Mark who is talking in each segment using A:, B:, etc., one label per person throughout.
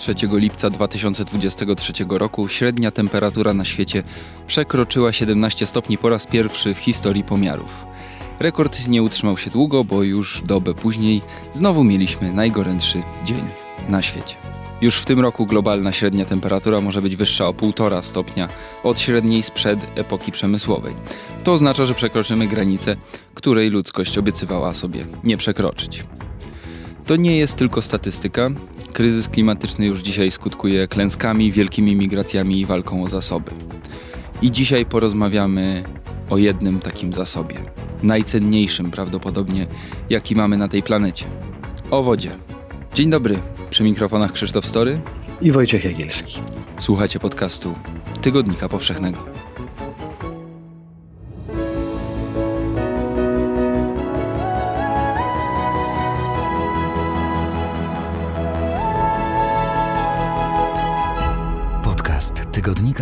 A: 3 lipca 2023 roku średnia temperatura na świecie przekroczyła 17 stopni po raz pierwszy w historii pomiarów. Rekord nie utrzymał się długo, bo już dobę później znowu mieliśmy najgorętszy dzień na świecie. Już w tym roku globalna średnia temperatura może być wyższa o 1,5 stopnia od średniej sprzed epoki przemysłowej. To oznacza, że przekroczymy granicę, której ludzkość obiecywała sobie nie przekroczyć. To nie jest tylko statystyka. Kryzys klimatyczny już dzisiaj skutkuje klęskami, wielkimi migracjami i walką o zasoby. I dzisiaj porozmawiamy o jednym takim zasobie. Najcenniejszym prawdopodobnie, jaki mamy na tej planecie. O wodzie. Dzień dobry. Przy mikrofonach Krzysztof Story
B: i Wojciech Jagielski.
A: Słuchacie podcastu Tygodnika Powszechnego.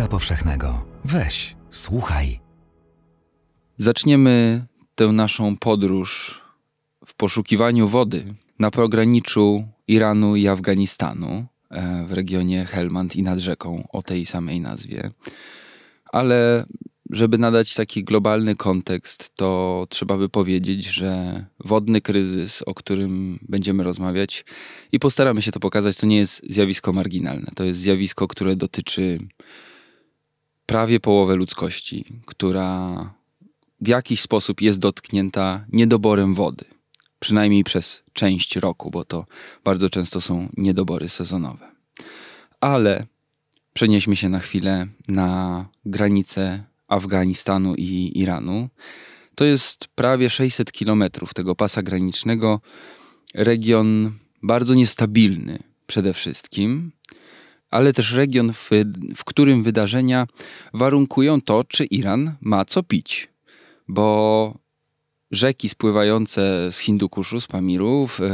C: Powszechnego. Weź, słuchaj.
A: Zaczniemy tę naszą podróż w poszukiwaniu wody na pograniczu Iranu i Afganistanu e, w regionie Helmand i nad rzeką o tej samej nazwie. Ale żeby nadać taki globalny kontekst, to trzeba by powiedzieć, że wodny kryzys, o którym będziemy rozmawiać i postaramy się to pokazać, to nie jest zjawisko marginalne. To jest zjawisko, które dotyczy prawie połowę ludzkości, która w jakiś sposób jest dotknięta niedoborem wody przynajmniej przez część roku, bo to bardzo często są niedobory sezonowe. Ale przenieśmy się na chwilę na granicę Afganistanu i Iranu. To jest prawie 600 kilometrów tego pasa granicznego. Region bardzo niestabilny przede wszystkim, ale też region, w, w którym wydarzenia warunkują to, czy Iran ma co pić. Bo rzeki spływające z Hindukuszu, z Pamirów yy,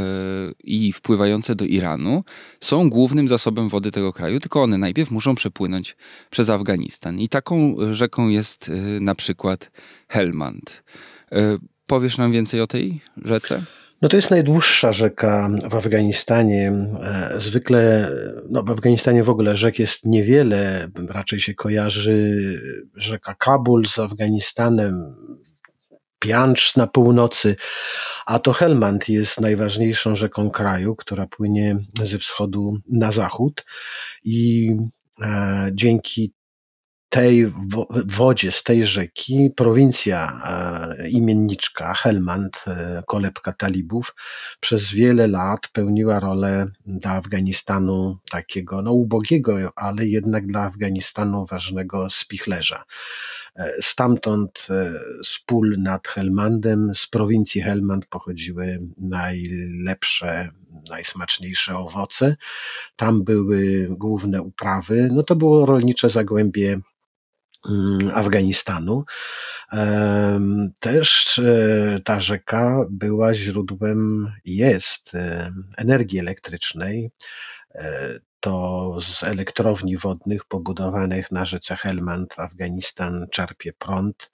A: i wpływające do Iranu są głównym zasobem wody tego kraju, tylko one najpierw muszą przepłynąć przez Afganistan. I taką rzeką jest yy, na przykład Helmand. Yy, powiesz nam więcej o tej rzece?
B: No to jest najdłuższa rzeka w Afganistanie. Zwykle no w Afganistanie w ogóle rzek jest niewiele. Raczej się kojarzy rzeka Kabul z Afganistanem, Piancz na północy, a to Helmand jest najważniejszą rzeką kraju, która płynie ze wschodu na zachód i e, dzięki tej wodzie z tej rzeki prowincja e, imienniczka Helmand, e, kolebka talibów, przez wiele lat pełniła rolę dla Afganistanu takiego no, ubogiego, ale jednak dla Afganistanu ważnego spichlerza. E, stamtąd z pól nad Helmandem, z prowincji Helmand pochodziły najlepsze, najsmaczniejsze owoce. Tam były główne uprawy. No to było rolnicze zagłębie Afganistanu. Też e, ta rzeka była źródłem, jest e, energii elektrycznej. E, to z elektrowni wodnych pobudowanych na rzece Helmand Afganistan czerpie prąd.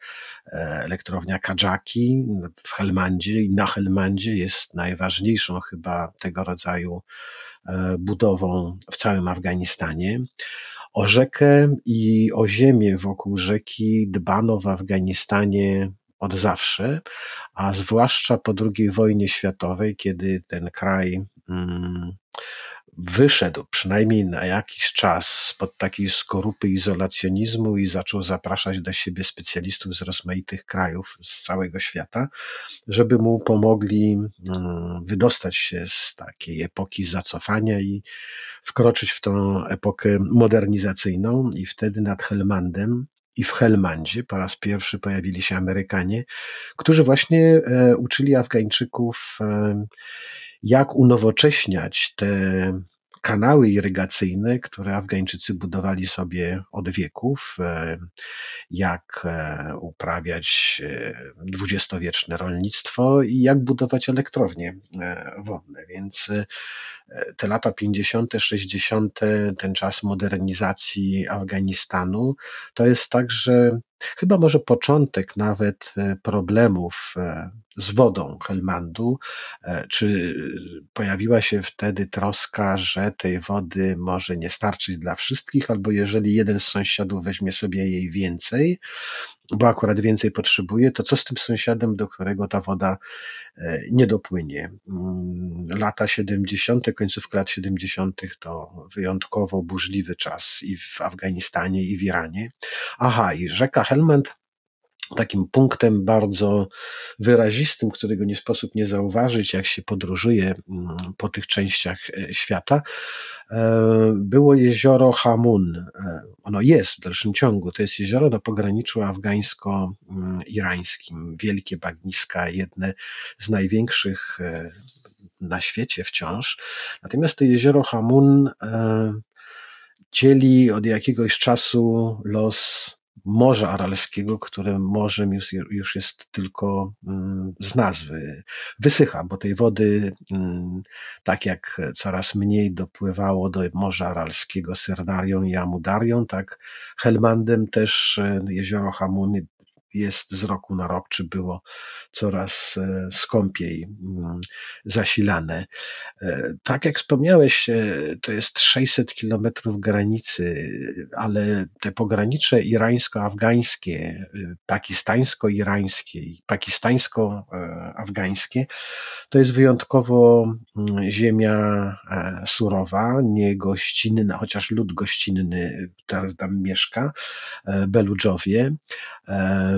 B: Elektrownia Kadżaki w Helmandzie i na Helmandzie jest najważniejszą chyba tego rodzaju budową w całym Afganistanie. O rzekę i o ziemię wokół rzeki dbano w Afganistanie od zawsze, a zwłaszcza po II wojnie światowej, kiedy ten kraj mm, wyszedł przynajmniej na jakiś czas spod takiej skorupy izolacjonizmu i zaczął zapraszać do siebie specjalistów z rozmaitych krajów z całego świata, żeby mu pomogli mm, wydostać się z takiej epoki zacofania i wkroczyć w tą epokę modernizacyjną. I wtedy nad Helmandem i w Helmandzie po raz pierwszy pojawili się Amerykanie, którzy właśnie e, uczyli Afgańczyków e, jak unowocześniać te kanały irygacyjne, które Afgańczycy budowali sobie od wieków, e, jak e, uprawiać e, dwudziestowieczne rolnictwo i jak budować elektrownie wodne. Więc te lata 50., 60., ten czas modernizacji Afganistanu, to jest także chyba może początek nawet e, problemów e, z wodą Helmandu. E, czy pojawiła się wtedy troska, że tej wody może nie starczyć dla wszystkich, albo jeżeli jeden z sąsiadów weźmie sobie jej więcej, bo akurat więcej potrzebuje, to co z tym sąsiadem, do którego ta woda nie dopłynie? Mm, lata 70., końcówka lat 70. to wyjątkowo burzliwy czas i w Afganistanie, i w Iranie. Aha, i rzeka Helmand takim punktem bardzo wyrazistym, którego nie sposób nie zauważyć, jak się podróżuje mm, po tych częściach e, świata, e, było jezioro Hamun. E, ono jest w dalszym ciągu. To jest jezioro na pograniczu afgańsko-irańskim. Wielkie bagniska, jedne z największych na świecie wciąż. Natomiast to jezioro Hamun dzieli od jakiegoś czasu los Morza Aralskiego, które morzem już, już jest tylko mm, z nazwy. Wysycha, bo tej wody, mm, tak jak coraz mniej dopływało do Morza Aralskiego Serdarią i Amudarią, tak Helmandem też e, jezioro Hamun jest z roku na rok, czy było coraz e, skąpiej mm, zasilane. E, tak jak wspomniałeś, e, to jest 600 kilometrów granicy, ale te pogranicze irańsko-afgańskie, pakistańsko-irańskie i pakistańsko-afgańskie to jest wyjątkowo mm, ziemia surowa, nie gościnna, chociaż lud gościnny tam mieszka, Beludżowie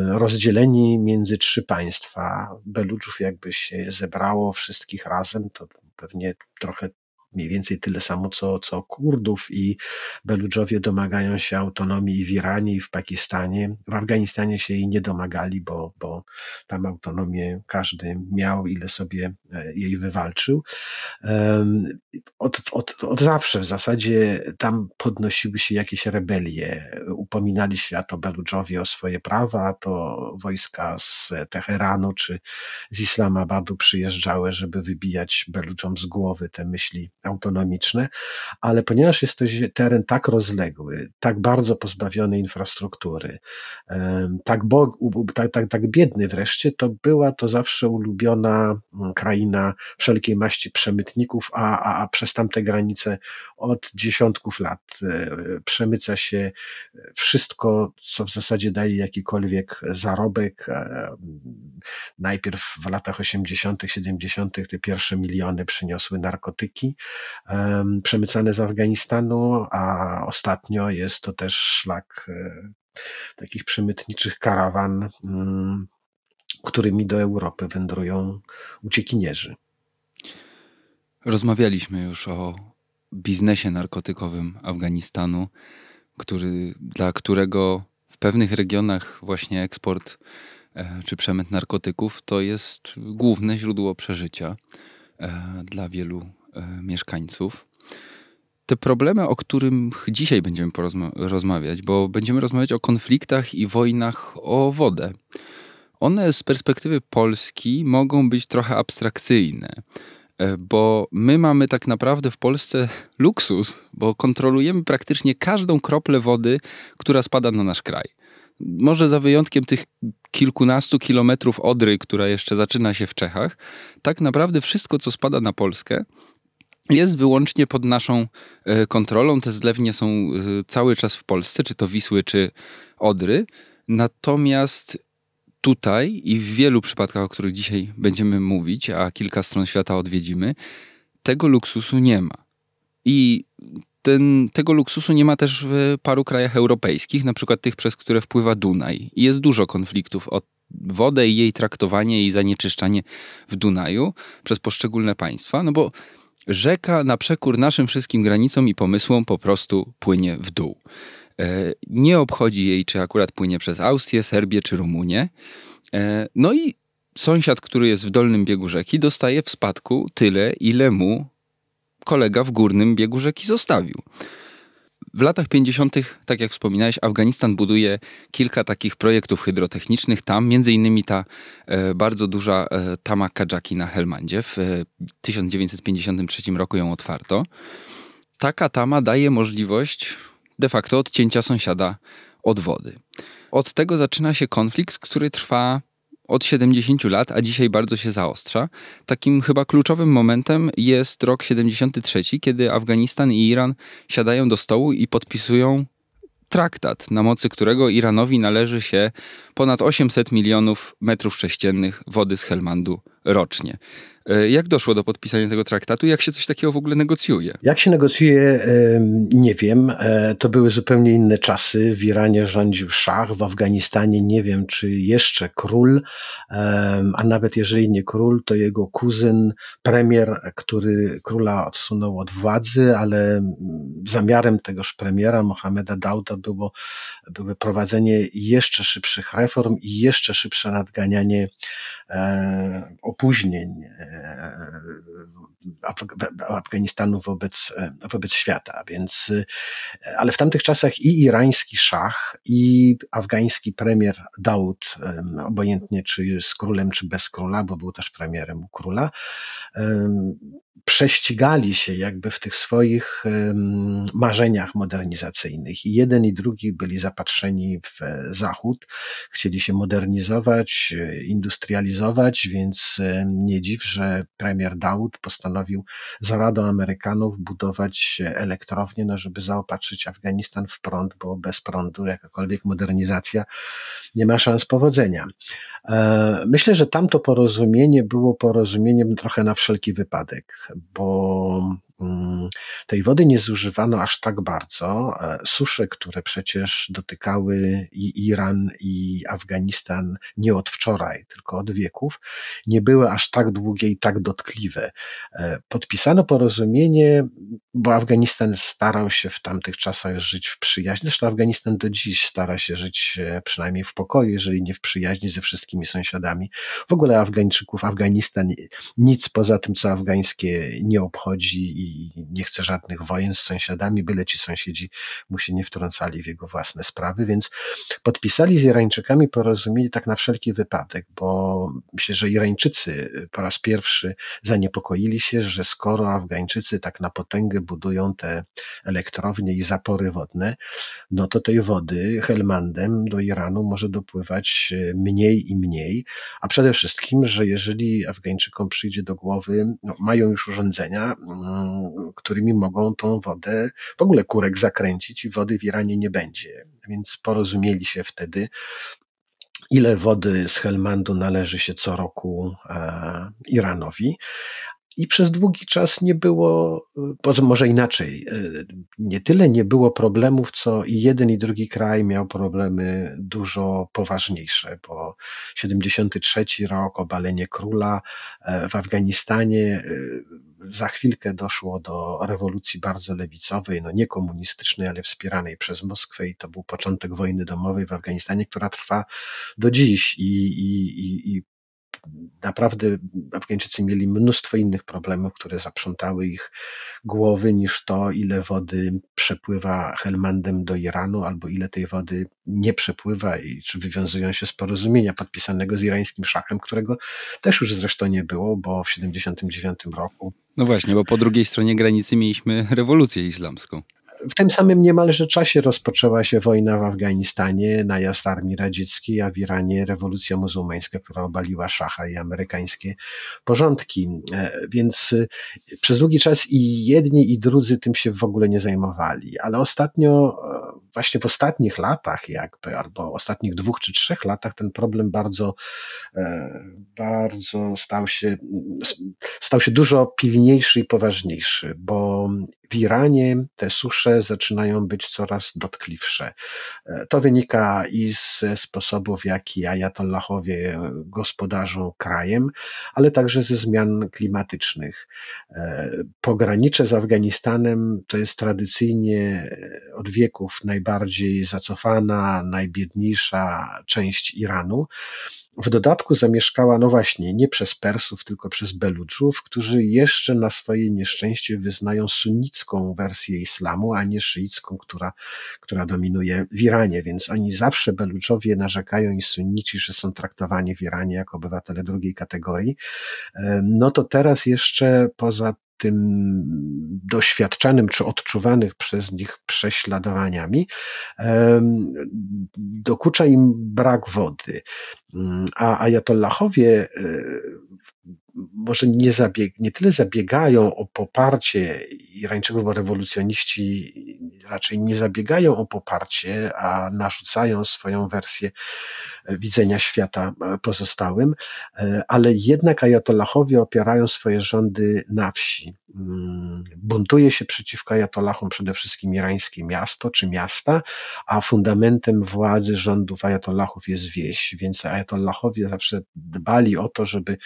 B: rozdzieleni między trzy państwa. Beludżów jakby się zebrało wszystkich razem, to pewnie trochę mniej więcej tyle samo co, co Kurdów i Beludżowie domagają się autonomii w Iranie i w Pakistanie. W Afganistanie się jej nie domagali, bo, bo tam autonomię każdy miał, ile sobie e, jej wywalczył. Od, od, od zawsze w zasadzie tam podnosiły się jakieś rebelie. Upominali się a to Beludżowie o swoje prawa, a to wojska z Teheranu czy z Islamabadu przyjeżdżały, żeby wybijać Beludżom z głowy te myśli autonomiczne, ale ponieważ jest to teren tak rozległy, tak bardzo pozbawiony infrastruktury, tak, bo, tak, tak, tak biedny wreszcie, to była to zawsze ulubiona mm, kraina wszelkiej maści przemytników, a, a, a przez tamte granice od dziesiątków lat e, przemyca się wszystko, co w zasadzie daje jakikolwiek zarobek. E, najpierw w latach 80., 70. te pierwsze miliony przyniosły narkotyki, przemycane z Afganistanu, a ostatnio jest to też szlak e, takich przemytniczych karawan, mm, którymi do Europy wędrują uciekinierzy.
A: Rozmawialiśmy już o biznesie narkotykowym Afganistanu, który, dla którego w pewnych regionach właśnie eksport e, czy przemyt narkotyków to jest główne źródło przeżycia e, dla wielu mieszkańców. Te problemy, o których dzisiaj będziemy rozmawiać, bo będziemy rozmawiać o konfliktach i wojnach o wodę. One z perspektywy Polski mogą być trochę abstrakcyjne, e, bo my mamy tak naprawdę w Polsce luksus, bo kontrolujemy praktycznie każdą kroplę wody, która spada na nasz kraj. Może za wyjątkiem tych kilkunastu kilometrów Odry, która jeszcze zaczyna się w Czechach, tak naprawdę wszystko, co spada na Polskę, jest wyłącznie pod naszą e, kontrolą. Te zlewnie są e, cały czas w Polsce, czy to Wisły, czy Odry. Natomiast tutaj i w wielu przypadkach, o których dzisiaj będziemy mówić, a kilka stron świata odwiedzimy, tego luksusu nie ma. I ten, tego luksusu nie ma też w paru krajach europejskich, na przykład tych, przez które wpływa Dunaj. I jest dużo konfliktów o wodę i jej traktowanie i zanieczyszczanie w Dunaju przez poszczególne państwa, no bo rzeka na przekór naszym wszystkim granicom i pomysłom po prostu płynie w dół. E, nie obchodzi jej, czy akurat płynie przez Austrię, Serbię czy Rumunię. E, no i sąsiad, który jest w dolnym biegu rzeki, dostaje w spadku tyle, ile mu kolega w górnym biegu rzeki zostawił. W latach 50., tak jak wspominałeś, Afganistan buduje kilka takich projektów hydrotechnicznych. Tam między innymi ta e, bardzo duża e, Tama Kajaki na Helmandzie. W e, 1953 roku ją otwarto. Taka tama daje możliwość de facto odcięcia sąsiada od wody. Od tego zaczyna się konflikt, który trwa od 70 lat, a dzisiaj bardzo się zaostrza. Takim chyba kluczowym momentem jest rok 73, kiedy Afganistan i Iran siadają do stołu i podpisują traktat, na mocy którego Iranowi należy się ponad 800 milionów metrów sześciennych wody z Helmandu rocznie. E, jak doszło do podpisania tego traktatu? Jak się coś takiego w ogóle negocjuje?
B: Jak się negocjuje, nie wiem. E, to były zupełnie inne czasy. W Iranie rządził szach, w Afganistanie nie wiem, czy jeszcze król, a nawet jeżeli nie król, to jego kuzyn, premier, który króla odsunął od władzy, ale zamiarem tegoż premiera, Mohameda Dauda, było, było prowadzenie jeszcze szybszych reform i jeszcze szybsze nadganianie opóźnień Afganistanu wobec, wobec świata. Więc, ale w tamtych czasach i irański szach, i afgański premier Daud, obojętnie czy z królem, czy bez króla, bo był też premierem króla, prześcigali się jakby w tych swoich marzeniach modernizacyjnych. I jeden i drugi byli zapatrzeni w Zachód, chcieli się modernizować, industrializować, więc nie dziw, że premier Daud postanowił za radą Amerykanów budować elektrownię, no żeby zaopatrzyć Afganistan w prąd, bo bez prądu jakakolwiek modernizacja nie ma szans powodzenia. E, myślę, że tamto porozumienie było porozumieniem trochę na wszelki wypadek, bo tej wody nie zużywano aż tak bardzo. E, susze, które przecież dotykały i Iran, i Afganistan nie od wczoraj, tylko od wieków, nie były aż tak długie i tak dotkliwe. E, podpisano porozumienie, bo Afganistan starał się w tamtych czasach żyć w przyjaźni. Zresztą Afganistan do dziś stara się żyć e, przynajmniej w pokoju, jeżeli nie w przyjaźni ze wszystkimi sąsiadami. W ogóle Afgańczyków, Afganistan nic poza tym, co afgańskie nie obchodzi i nie chce żadnych wojen z sąsiadami, byle ci sąsiedzi mu się nie wtrącali w jego własne sprawy, więc podpisali z Irańczykami porozumienie tak na wszelki wypadek, bo myślę, że Irańczycy po raz pierwszy zaniepokoili się, że skoro Afgańczycy tak na potęgę budują te elektrownie i zapory wodne, no to tej wody Helmandem do Iranu może dopływać mniej i mniej, a przede wszystkim, że jeżeli Afgańczykom przyjdzie do głowy, no mają już urządzenia, mm, którymi mogą tą wodę, w ogóle kurek zakręcić i wody w Iranie nie będzie. Więc porozumieli się wtedy, ile wody z Helmandu należy się co roku e, Iranowi. I przez długi czas nie było, może inaczej, e, nie tyle nie było problemów, co i jeden i drugi kraj miał problemy dużo poważniejsze, bo 73 rok, obalenie króla e, w Afganistanie, za chwilkę doszło do rewolucji bardzo lewicowej, no nie komunistycznej, ale wspieranej przez Moskwę i to był początek wojny domowej w Afganistanie, która trwa do dziś i, i, i, i naprawdę Afgańczycy mieli mnóstwo innych problemów, które zaprzątały ich głowy niż to, ile wody przepływa Helmandem do Iranu, albo ile tej wody nie przepływa i czy wywiązują się z porozumienia podpisanego z irańskim szachem, którego też już zresztą nie było, bo w 1979 roku.
A: No właśnie, bo po drugiej stronie granicy mieliśmy rewolucję islamską.
B: W tym samym niemalże czasie rozpoczęła się wojna w Afganistanie, najazd armii radzieckiej, a w Iranie rewolucja muzułmańska, która obaliła szacha i amerykańskie porządki. E, więc e, przez długi czas i jedni i drudzy tym się w ogóle nie zajmowali. Ale ostatnio, e, właśnie w ostatnich latach jakby, albo ostatnich dwóch czy trzech latach ten problem bardzo, bardzo stał się, stał się dużo pilniejszy i poważniejszy, bo w Iranie te susze zaczynają być coraz dotkliwsze. E, to wynika i ze sposobów, w jaki ajatollahowie gospodarzą krajem, ale także ze zmian klimatycznych. E, pogranicze z Afganistanem to jest tradycyjnie od wieków najbardziej zacofana, najbiedniejsza część Iranu. W dodatku zamieszkała, no właśnie, nie przez Persów, tylko przez Beludżów, którzy jeszcze na swoje nieszczęście wyznają sunnicką wersję islamu, a nie szyicką, która, która dominuje w Iranie. Więc oni zawsze, Beludżowie, narzekają i sunnici, że są traktowani w Iranie jako obywatele drugiej kategorii. No to teraz jeszcze poza tym doświadczanym czy odczuwanych przez nich prześladowaniami, dokucza im brak wody. Mm, a ajatollahowie e, może nie, zabieg, nie tyle zabiegają o poparcie Irańczyków, bo rewolucjoniści raczej nie zabiegają o poparcie, a narzucają swoją wersję widzenia świata pozostałym, ale jednak ajatollahowie opierają swoje rządy na wsi. Mm, buntuje się przeciwko ajatollahom przede wszystkim irańskie miasto czy miasta, a fundamentem władzy rządów ajatollahów jest wieś, więc ajatollahowie zawsze dbali o to, żeby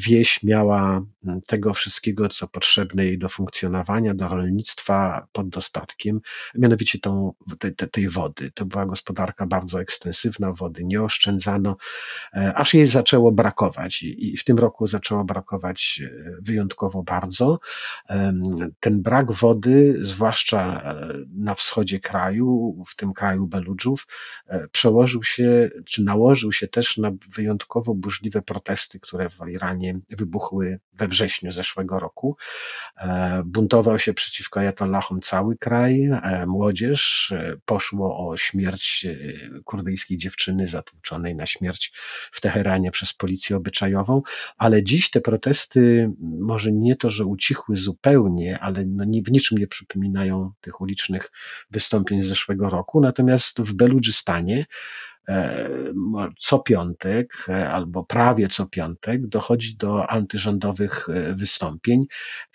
B: wieś miała mm, tego wszystkiego, co potrzebne jej do funkcjonowania, do rolnictwa pod dostatkiem, mianowicie tą, tej, tej wody. To była gospodarka bardzo ekstensywna, wody nie oszczędzano, e, aż jej zaczęło brakować i, i w tym roku zaczęło brakować e, wyjątkowo bardzo. Ten brak wody, zwłaszcza e, na wschodzie kraju, w tym kraju Beludżów, przełożył się, czy nałożył się też na wyjątkowo burzliwe protesty, które w Iranie wybuchły we wrześniu zeszłego roku. E, buntował się przeciwko ajatollahom cały kraj, e, młodzież. E, poszło o śmierć kurdyjskiej dziewczyny zatłuczonej na śmierć w Teheranie przez policję obyczajową, ale dziś te protesty może nie to, że ucichły zupełnie, ale no w niczym nie przypominają tych ulicznych wystąpień z zeszłego roku. Natomiast w Beludżystanie co piątek e, albo prawie co piątek dochodzi do antyrządowych e, wystąpień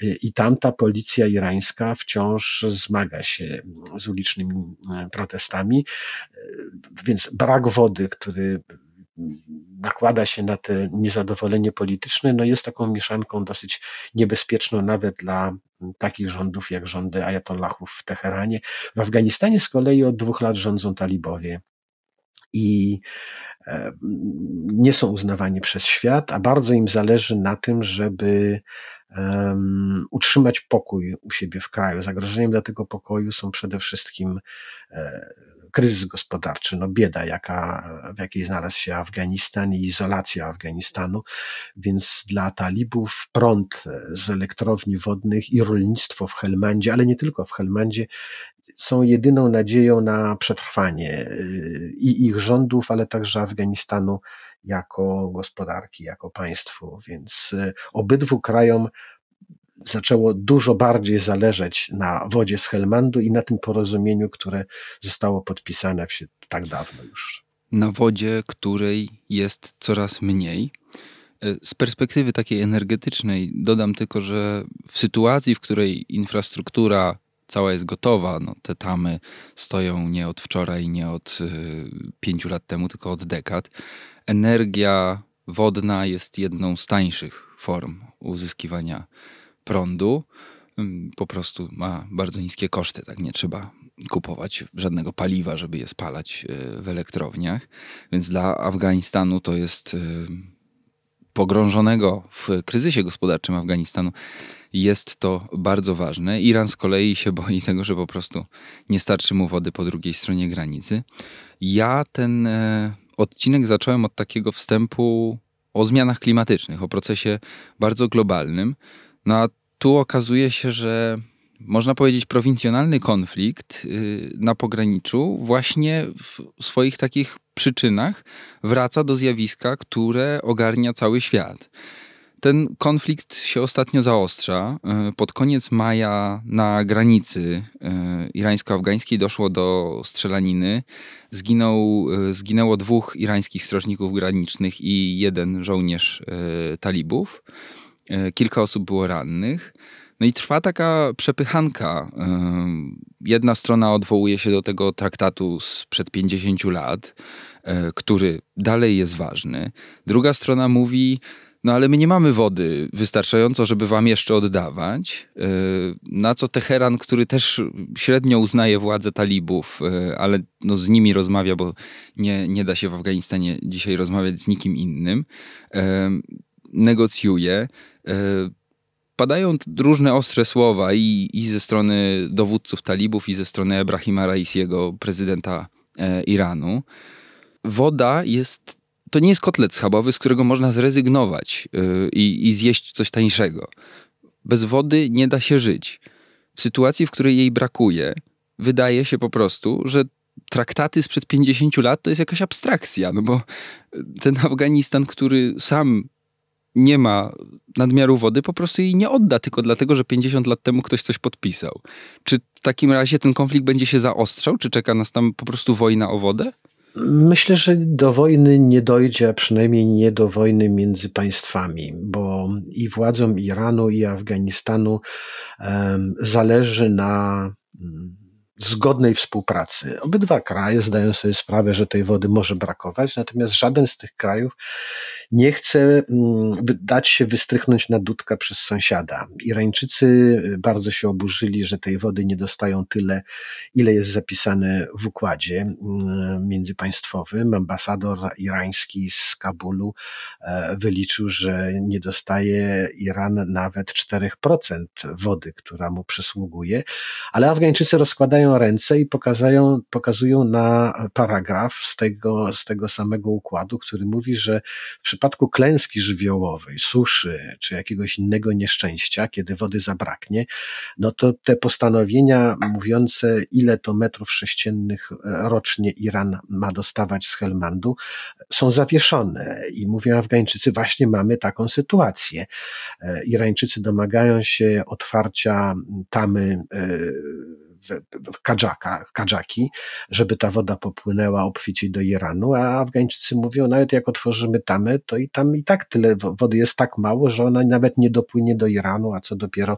B: i tamta policja irańska wciąż zmaga się z ulicznymi protestami, więc brak wody, który nakłada się na te niezadowolenie polityczne, no jest taką mieszanką dosyć niebezpieczną nawet dla takich rządów jak rządy ajatollahów w Teheranie. W Afganistanie z kolei od dwóch lat rządzą talibowie i e, nie są uznawani przez świat, a bardzo im zależy na tym, żeby utrzymać pokój u siebie w kraju. Zagrożeniem dla tego pokoju są przede wszystkim e, kryzys gospodarczy, no bieda, jaka, w jakiej znalazł się Afganistan i izolacja Afganistanu, więc dla talibów prąd z elektrowni wodnych i rolnictwo w Helmandzie, ale nie tylko w Helmandzie, są jedyną nadzieją na przetrwanie y, i ich rządów, ale także Afganistanu jako gospodarki, jako państwu. Więc y, obydwu krajom zaczęło dużo bardziej zależeć na wodzie z Helmandu i na tym porozumieniu, które zostało podpisane tak dawno już.
A: Na wodzie, której jest coraz mniej. Y, z perspektywy takiej energetycznej dodam tylko, że w sytuacji, w której infrastruktura cała jest gotowa. No, te tamy stoją nie od wczoraj, nie od y, pięciu lat temu, tylko od dekad. Energia wodna jest jedną z tańszych form uzyskiwania prądu. Po prostu ma bardzo niskie koszty, tak nie trzeba kupować żadnego paliwa, żeby je spalać y, w elektrowniach. Więc dla Afganistanu to jest y, pogrążonego w kryzysie gospodarczym Afganistanu jest to bardzo ważne. Iran z kolei się boi tego, że po prostu nie starczy mu wody po drugiej stronie granicy. Ja ten e, odcinek zacząłem od takiego wstępu o zmianach klimatycznych, o procesie bardzo globalnym. No a tu okazuje się, że można powiedzieć, prowincjonalny konflikt y, na pograniczu właśnie w swoich takich przyczynach wraca do zjawiska, które ogarnia cały świat. Ten konflikt się ostatnio zaostrza. E, pod koniec maja na granicy e, irańsko-afgańskiej doszło do strzelaniny. Zginął, e, zginęło dwóch irańskich strażników granicznych i jeden żołnierz talibów. Kilka osób było rannych. No i trwa taka przepychanka. Jedna strona odwołuje się do tego traktatu sprzed 50 lat, który dalej jest ważny. Druga strona mówi, no ale my nie mamy wody wystarczająco, żeby wam jeszcze oddawać. E, na co Teheran, który też średnio uznaje władzę talibów, e, ale no z nimi rozmawia, bo nie, nie da się w Afganistanie dzisiaj rozmawiać z nikim innym, e, negocjuje. Padają różne ostre słowa i, i ze strony dowódców talibów, i ze strony Ebrahima Raisiego, prezydenta Iranu. Woda jest to nie jest kotlet schabowy, z którego można zrezygnować i, i zjeść coś tańszego. Bez wody nie da się żyć. W sytuacji, w której jej brakuje, wydaje się po prostu, że traktaty sprzed 50 lat to jest jakaś abstrakcja, no bo ten Afganistan, który sam nie ma nadmiaru wody, po prostu jej nie odda, tylko dlatego, że 50 lat temu ktoś coś podpisał. Czy w takim razie ten konflikt będzie się zaostrzał? Czy czeka nas tam po prostu wojna o wodę?
B: Myślę, że do wojny nie dojdzie, a przynajmniej nie do wojny między państwami, bo i władzom Iranu, i Afganistanu um, zależy na um, zgodnej współpracy. Obydwa kraje zdają sobie sprawę, że tej wody może brakować, natomiast żaden z tych krajów nie chce mm, dać się wystrychnąć na dudka przez sąsiada. Irańczycy y, bardzo się oburzyli, że tej wody nie dostają tyle, ile jest zapisane w układzie mm, międzypaństwowym. Ambasador irański z Kabulu e, wyliczył, że nie dostaje Iran nawet 4% wody, która mu przysługuje, ale Afgańczycy rozkładają ręce i pokazują, pokazują na paragraf z tego, z tego samego układu, który mówi, że w przypadku klęski żywiołowej, suszy czy jakiegoś innego nieszczęścia, kiedy wody zabraknie, no to te postanowienia mówiące, ile to metrów sześciennych e, rocznie Iran ma dostawać z Helmandu, są zawieszone. I mówią Afgańczycy, właśnie mamy taką sytuację. E, Irańczycy domagają się otwarcia tamy w Kadżaka, Kadżaki, żeby ta woda popłynęła obficie do Iranu, a Afgańczycy mówią, nawet jak otworzymy tamę, to i tam i tak tyle wody jest tak mało, że ona nawet nie dopłynie do Iranu, a co dopiero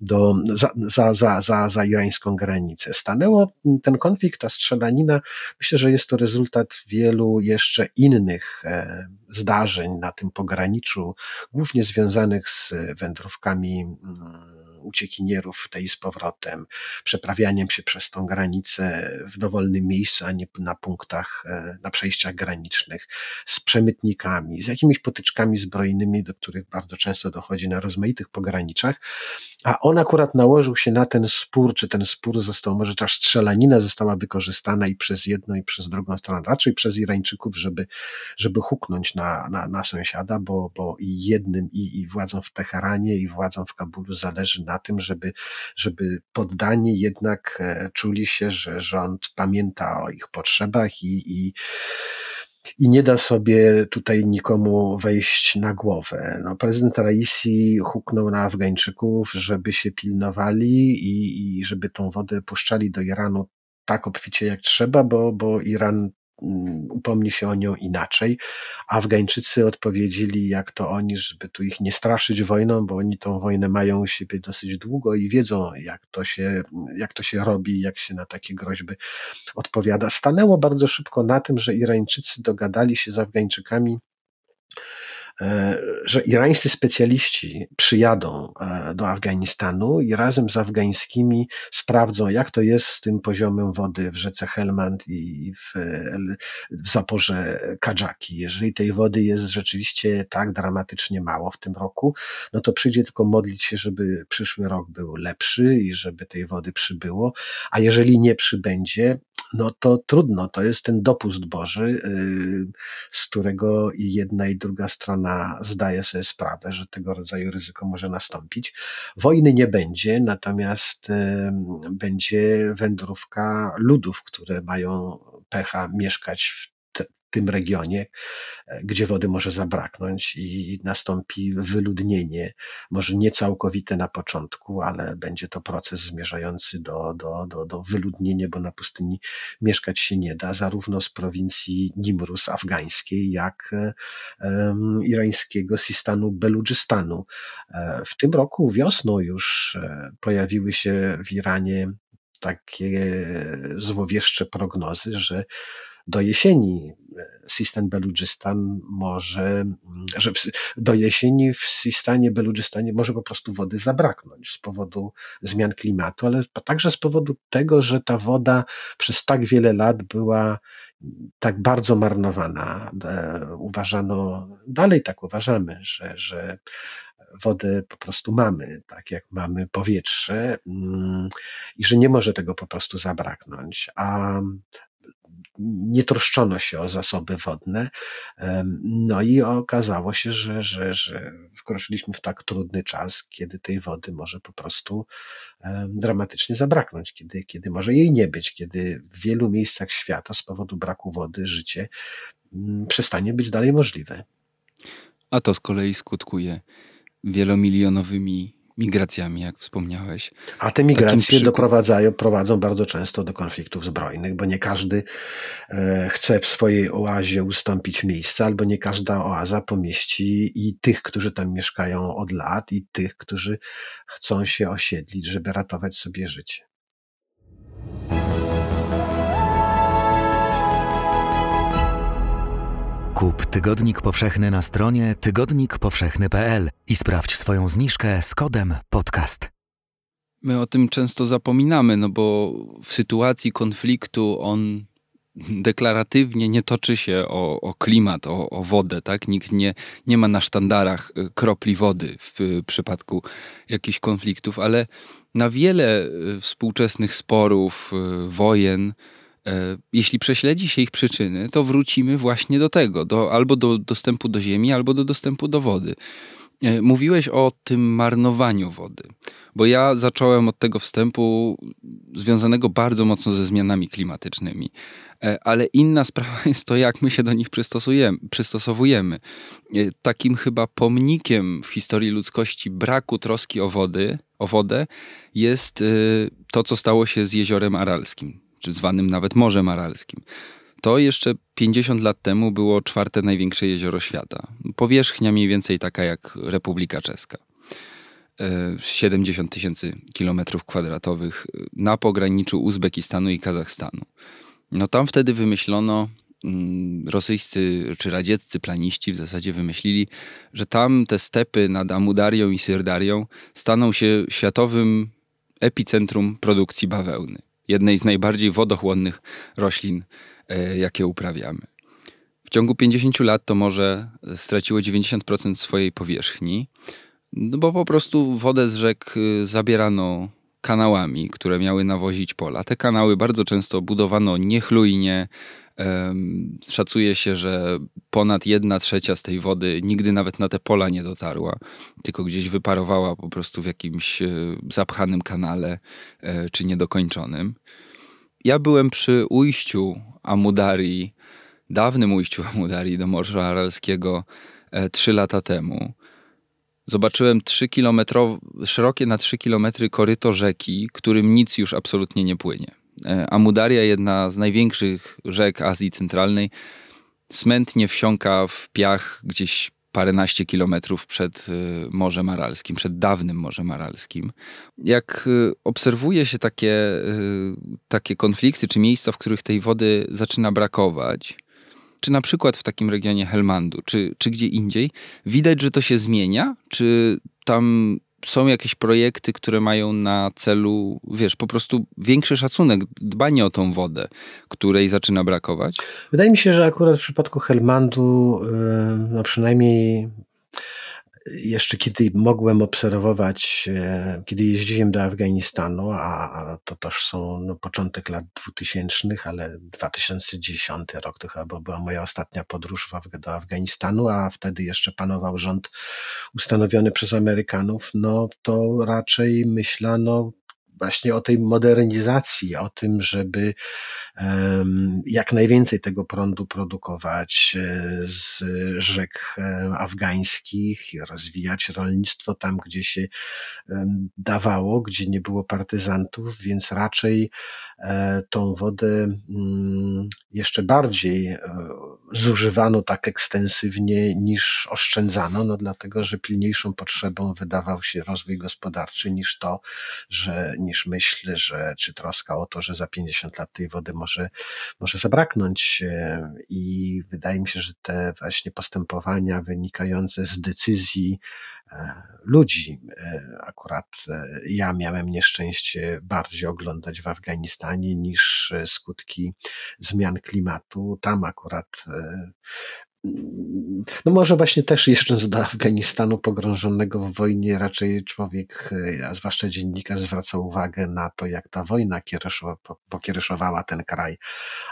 B: do, za, za, za, za, za irańską granicę. Stanęło ten konflikt, ta strzelanina, myślę, że jest to rezultat wielu jeszcze innych e, zdarzeń na tym pograniczu, głównie związanych z wędrówkami mm, uciekinierów tej z powrotem, przeprawianiem się przez tą granicę w dowolnym miejscu, a nie na punktach, e, na przejściach granicznych, z przemytnikami, z jakimiś potyczkami zbrojnymi, do których bardzo często dochodzi na rozmaitych pograniczach. A on akurat nałożył się na ten spór, czy ten spór został, może ta strzelanina została wykorzystana i przez jedną, i przez drugą stronę, raczej przez Irańczyków, żeby, żeby huknąć na, na, na sąsiada, bo, bo i jednym, i, i władzom w Teheranie, i władzom w Kabulu zależy na tym, żeby, żeby poddani jednak e, czuli się, że rząd pamięta o ich potrzebach i, i i nie da sobie tutaj nikomu wejść na głowę. No, prezydent Raisi huknął na Afgańczyków, żeby się pilnowali i, i żeby tą wodę puszczali do Iranu tak obficie jak trzeba, bo, bo Iran upomni się o nią inaczej. Afgańczycy odpowiedzieli, jak to oni, żeby tu ich nie straszyć wojną, bo oni tą wojnę mają u siebie dosyć długo i wiedzą, jak to się, jak to się robi, jak się na takie groźby odpowiada. Stanęło bardzo szybko na tym, że Irańczycy dogadali się z Afgańczykami że irańscy specjaliści przyjadą e, do Afganistanu i razem z afgańskimi sprawdzą, jak to jest z tym poziomem wody w rzece Helmand i w, w zaporze Kadżaki. Jeżeli tej wody jest rzeczywiście tak dramatycznie mało w tym roku, no to przyjdzie tylko modlić się, żeby przyszły rok był lepszy i żeby tej wody przybyło, a jeżeli nie przybędzie, no to trudno, to jest ten dopust Boży, y, z którego i jedna i druga strona zdaje sobie sprawę, że tego rodzaju ryzyko może nastąpić. Wojny nie będzie, natomiast będzie wędrówka ludów, które mają pecha mieszkać w tym regionie, e, gdzie wody może zabraknąć i nastąpi wyludnienie, może nie całkowite na początku, ale będzie to proces zmierzający do, do, do, do wyludnienia, bo na pustyni mieszkać się nie da, zarówno z prowincji Nimrus afgańskiej, jak um, irańskiego Sistanu Beludżystanu. E, w tym roku wiosną już pojawiły się w Iranie takie złowieszcze prognozy, że do jesieni Sistan Beludżystan może, że do jesieni w Sistanie Beludżystanie może po prostu wody zabraknąć z powodu zmian klimatu, ale także z powodu tego, że ta woda przez tak wiele lat była tak bardzo marnowana. E, uważano, dalej tak uważamy, że, że wodę po prostu mamy, tak jak mamy powietrze mm, i że nie może tego po prostu zabraknąć. A nie troszczono się o zasoby wodne. No i okazało się, że, że, że wkroczyliśmy w tak trudny czas, kiedy tej wody może po prostu dramatycznie zabraknąć, kiedy, kiedy może jej nie być, kiedy w wielu miejscach świata z powodu braku wody życie mm, przestanie być dalej możliwe.
A: A to z kolei skutkuje wielomilionowymi migracjami, jak wspomniałeś.
B: A te migracje doprowadzają, prowadzą bardzo często do konfliktów zbrojnych, bo nie każdy e, chce w swojej oazie ustąpić miejsca, albo nie każda oaza pomieści i tych, którzy tam mieszkają od lat, i tych, którzy chcą się osiedlić, żeby ratować sobie życie.
C: Kup Tygodnik Powszechny na stronie tygodnikpowszechny.pl i sprawdź swoją zniżkę z kodem podcast.
A: My o tym często zapominamy, no bo w sytuacji konfliktu on deklaratywnie nie toczy się o, o klimat, o, o, wodę, tak? Nikt nie, nie ma na sztandarach y, kropli wody w przypadku jakichś konfliktów, ale na wiele y, współczesnych sporów, y, wojen, jeśli prześledzi się ich przyczyny, to wrócimy właśnie do tego, do, albo do dostępu do ziemi, albo do dostępu do wody. E, mówiłeś o tym marnowaniu wody, bo ja zacząłem od tego wstępu związanego bardzo mocno ze zmianami klimatycznymi. E, ale inna sprawa jest to, jak my się do nich przystosowujemy. Takim chyba pomnikiem w historii ludzkości braku troski o, wody, o wodę jest to, co stało się z jeziorem Aralskim czy zwanym nawet Morzem Aralskim. To jeszcze 50 lat temu było czwarte największe jezioro świata. Powierzchnia mniej więcej taka jak Republika Czeska. 70 e, tysięcy kilometrów kwadratowych na pograniczu Uzbekistanu i Kazachstanu. No tam wtedy wymyślono, mm, rosyjscy czy radzieccy planiści w zasadzie wymyślili, że tam te stepy nad Amudarią i Syrdarią staną się światowym epicentrum produkcji bawełny jednej z najbardziej wodochłonnych roślin, e, jakie uprawiamy. W ciągu 50 lat to morze straciło 90% swojej powierzchni, no bo po prostu wodę z rzek y, zabierano kanałami, które miały nawozić pola. Te kanały bardzo często budowano niechlujnie, Szacuje się, że ponad jedna trzecia z tej wody nigdy nawet na te pola nie dotarła, tylko gdzieś wyparowała po prostu w jakimś e, zapchanym kanale e, czy niedokończonym. Ja byłem przy ujściu Amudarii, dawnym ujściu Amudarii do Morza Aralskiego e, trzy lata temu. Zobaczyłem 3 szerokie na 3 kilometry koryto rzeki, którym nic już absolutnie nie płynie. E, Amudaria, jedna z największych rzek Azji Centralnej, smętnie wsiąka w piach gdzieś paręnaście kilometrów przed e, Morzem Aralskim, przed dawnym Morzem Aralskim. Jak e, obserwuje się takie, takie konflikty, czy miejsca, w których tej wody zaczyna brakować, czy na przykład w takim regionie Helmandu, czy, czy gdzie indziej, widać, że to się zmienia? Czy tam są jakieś projekty, które mają na celu, wiesz, po prostu większy szacunek, dbanie o tą wodę, której zaczyna brakować?
B: Wydaje mi się, że akurat w przypadku Helmandu, no przynajmniej jeszcze kiedy mogłem obserwować, e, kiedy jeździłem do Afganistanu, a to też są no, początek lat 2000, ale 2010 rok to chyba była moja ostatnia podróż do Afganistanu, a wtedy jeszcze panował rząd ustanowiony przez Amerykanów, no to raczej myślano właśnie o tej modernizacji, o tym, żeby jak najwięcej tego prądu produkować e, z rzek e, afgańskich, rozwijać rolnictwo tam, gdzie się dawało, gdzie nie było partyzantów, więc raczej tą wodę mm, jeszcze bardziej zużywano tak ekstensywnie niż oszczędzano, no dlatego, że pilniejszą potrzebą wydawał się rozwój gospodarczy niż to, że niż myśl, że, czy troska o to, że za 50 lat tej wody może, może zabraknąć. I wydaje mi się, że te właśnie postępowania wynikające z decyzji ludzi, akurat ja miałem nieszczęście bardziej oglądać w Afganistanie niż skutki zmian klimatu. Tam akurat no może właśnie też jeżdżąc do Afganistanu pogrążonego w wojnie, raczej człowiek, e, a zwłaszcza dziennikarz, zwraca uwagę na to, jak ta wojna pokiereszowała ten kraj,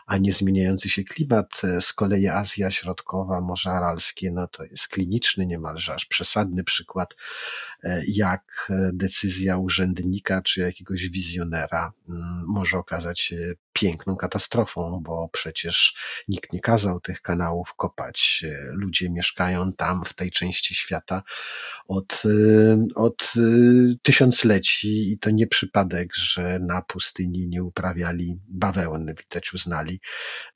B: a nie zmieniający się klimat. E, z kolei Azja Środkowa, Morze Aralskie, no to jest kliniczny, niemalże aż przesadny przykład, e, jak decyzja urzędnika czy jakiegoś wizjonera mm, może okazać się piękną katastrofą, bo przecież nikt nie kazał tych kanałów kopać. Ludzie mieszkają tam, w tej części świata od, y, od y, tysiącleci i to nie przypadek, że na pustyni nie uprawiali bawełny. Widać uznali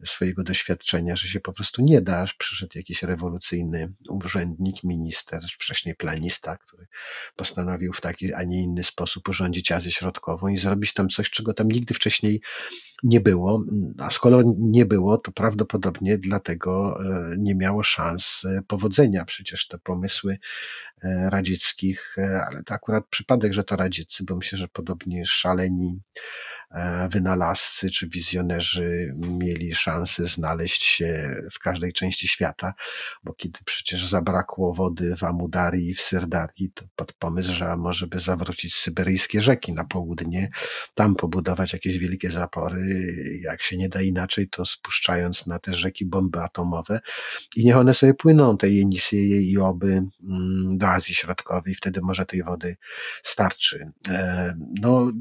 B: swojego doświadczenia, że się po prostu nie da, przyszedł jakiś rewolucyjny urzędnik, minister, wcześniej planista, który postanowił w taki, a nie inny sposób urządzić Azję Środkową i zrobić tam coś, czego tam nigdy wcześniej nie było, a skoro nie było, to prawdopodobnie dlatego e, nie miało szans e, powodzenia. Przecież te pomysły e, radzieckich, ale to akurat przypadek, że to radzieccy, bo myślę, że podobnie szaleni wynalazcy czy wizjonerzy mieli szansę znaleźć się w każdej części świata, bo kiedy przecież zabrakło wody w Amudarii i w Syrdarii, to pod pomysł, że może by zawrócić syberyjskie rzeki na południe, tam pobudować jakieś wielkie zapory, jak się nie da inaczej, to spuszczając na te rzeki bomby atomowe i niech one sobie płyną, te Jenisieje i Oby mm, do Azji Środkowej, wtedy może tej wody starczy. E, no,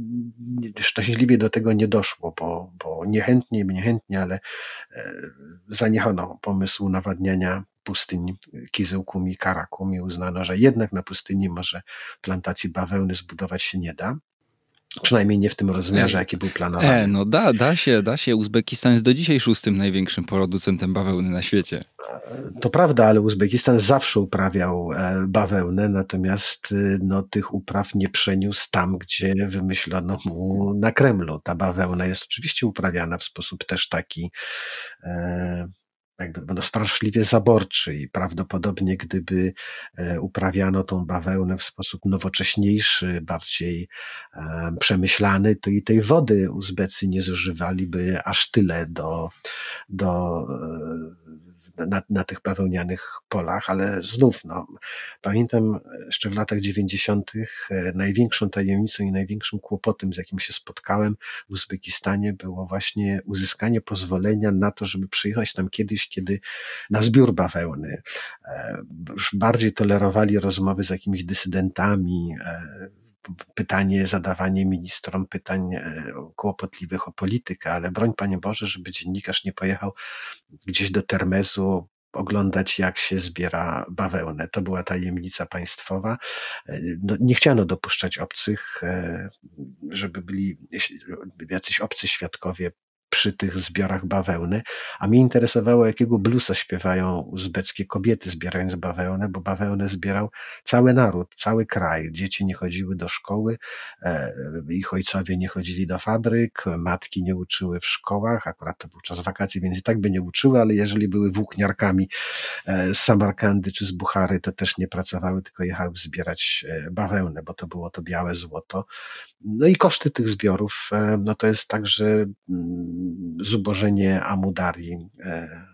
B: szczęśliwie do tego nie doszło, bo, bo niechętnie, niechętnie, ale e, zaniechano pomysłu nawadniania pustyń Kizyłkum i Karakum i uznano, że jednak na pustyni może plantacji bawełny zbudować się nie da. Przynajmniej nie w tym rozmiarze, jaki był planowany.
A: E, no da, da się, da się. Uzbekistan jest do dzisiaj szóstym największym producentem bawełny na świecie.
B: To prawda, ale Uzbekistan zawsze uprawiał e, bawełnę, natomiast y, no, tych upraw nie przeniósł tam, gdzie wymyślono mu na Kremlu. Ta bawełna jest oczywiście uprawiana w sposób też taki e, jakby no, straszliwie zaborczy i prawdopodobnie gdyby e, uprawiano tą bawełnę w sposób nowocześniejszy, bardziej przemyślany, to i tej wody Uzbecy nie zużywaliby aż tyle do, do na, na tych bawełnianych polach, ale znów, no, pamiętam jeszcze w latach 90. E, największą tajemnicą i największym kłopotem, z jakim się spotkałem w Uzbekistanie, było właśnie uzyskanie pozwolenia na to, żeby przyjechać tam kiedyś, kiedy na zbiór bawełny. E, już bardziej tolerowali rozmowy z jakimiś dysydentami, e, pytanie, zadawanie ministrom pytań kłopotliwych o politykę, ale broń Panie Boże, żeby dziennikarz nie pojechał gdzieś do Termezu oglądać, jak się zbiera bawełnę. To była tajemnica państwowa. No, nie chciano dopuszczać obcych, e, żeby byli jacyś obcy świadkowie przy tych zbiorach bawełny, a mnie interesowało, jakiego bluesa śpiewają uzbeckie kobiety zbierając bawełnę, bo bawełnę zbierał cały naród, cały kraj. Dzieci nie chodziły do szkoły, e, ich ojcowie nie chodzili do fabryk, matki nie uczyły w szkołach, akurat to był czas wakacji, więc i tak by nie uczyły, ale jeżeli były włókniarkami e, z Samarkandy czy z Buchary, to też nie pracowały, tylko jechały zbierać e, bawełnę, bo to było to białe złoto. No i koszty tych zbiorów, no to jest także mm, zubożenie Amudarii e,